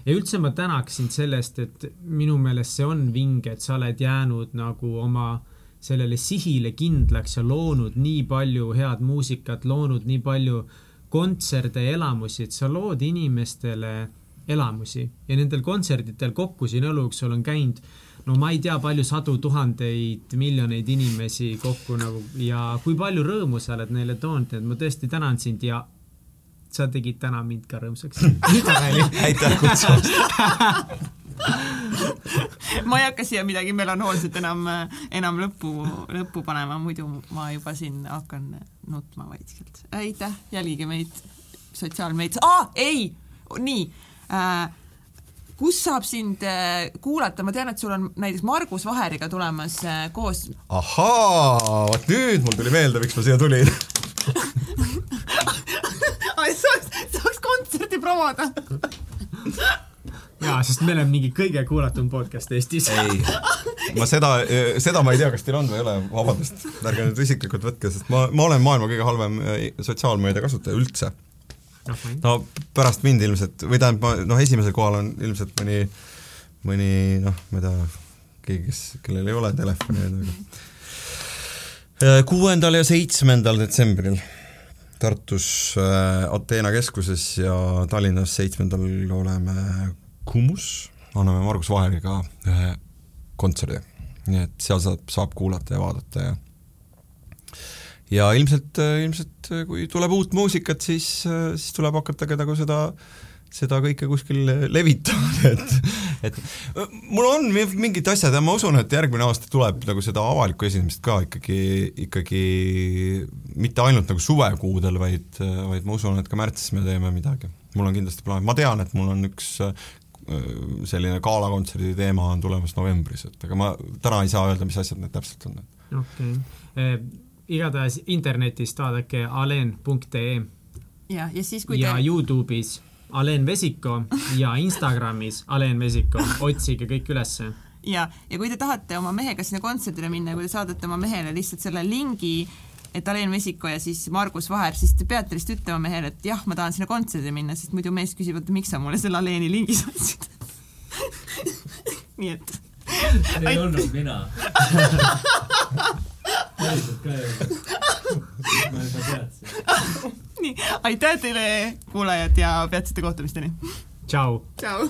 ja üldse ma tänaks sind sellest, et minu meelest see on vinge, et sa oled jäänud nagu oma sellele sihile kindlaks ja loonud nii palju head muusikat, loonud nii palju kontserte ja elamusi, et sa lood inimestele elamusi. Ja nendel kontserditel kokku siin elu jooksul on käinud no ma ei tea, palju sadu tuhandeid, miljoneid inimesi kokku nagu ja kui palju rõõmu sa oled neile toonud, et ma tõesti tänan sind ja sa tegid täna mind ka rõõmsaks. aitäh kutsumast. ma ei hakka siia midagi melanhoolset enam, enam lõppu, lõppu panema, muidu ma juba siin hakkan nutma vaikselt. aitäh, jälgige meid sotsiaalmeedias. Ah,, ei, nii kus saab sind äh, kuulata, ma tean, et sul on näiteks Margus Vaheriga tulemas äh, koos. ahaa, vot nüüd mul tuli meelde, miks ma siia tulin saaks, saaks kontserti promoda jaa, sest me oleme mingi kõige kuulatum podcast Eestis. ei, ma seda, seda ma ei tea, kas teil on või ei ole, vabandust, ärge nüüd isiklikult võtke, sest ma, ma olen maailma kõige halvem sotsiaalmeedia kasutaja üldse. No pärast mind ilmselt, või tähendab, noh, esimesel kohal on ilmselt mõni, mõni noh, ma ei tea, keegi, kes, kellel ei ole telefoni, aga eh, kuuendal ja seitsmendal detsembril Tartus äh, Ateena keskuses ja Tallinnas seitsmendal oleme Kumus, anname Margus Vaheriga ühe kontserdi. nii et seal saab, saab kuulata ja vaadata ja ja ilmselt, ilmselt kui tuleb uut muusikat, siis, siis tuleb hakata ka nagu seda äh, seda kõike kuskil levitavad, et, et mul on mingid asjad ja ma usun, et järgmine aasta tuleb nagu seda avalikku esinemist ka ikkagi, ikkagi mitte ainult nagu suvekuudel, vaid, vaid ma usun, et ka märtsis me teeme midagi. mul on kindlasti plaan, ma tean, et mul on üks äh, selline galakontserdi teema on tulemas novembris, et aga ma täna ei saa öelda, mis asjad need täpselt on. okei okay. Igatahes internetist vaadake alen.ee ja, ja siis kui ja te... Youtube'is Alen Vesiko ja Instagramis Alen Vesiko, otsige kõik ülesse. ja, ja kui te tahate oma mehega sinna kontserdile minna ja kui te saadate oma mehele lihtsalt selle lingi, et Alen Vesiko ja siis Margus Vaher, siis te peate lihtsalt ütlema mehele, et jah, ma tahan sinna kontserdile minna, sest muidu mees küsib, et miks sa mulle selle Aleni lingi saatsid nii et. see ei olnud mina päriselt ka olnud. ma juba teadsin. nii, aitäh teile, kuulajad ja peatsete kohtumisteni. tšau. tšau.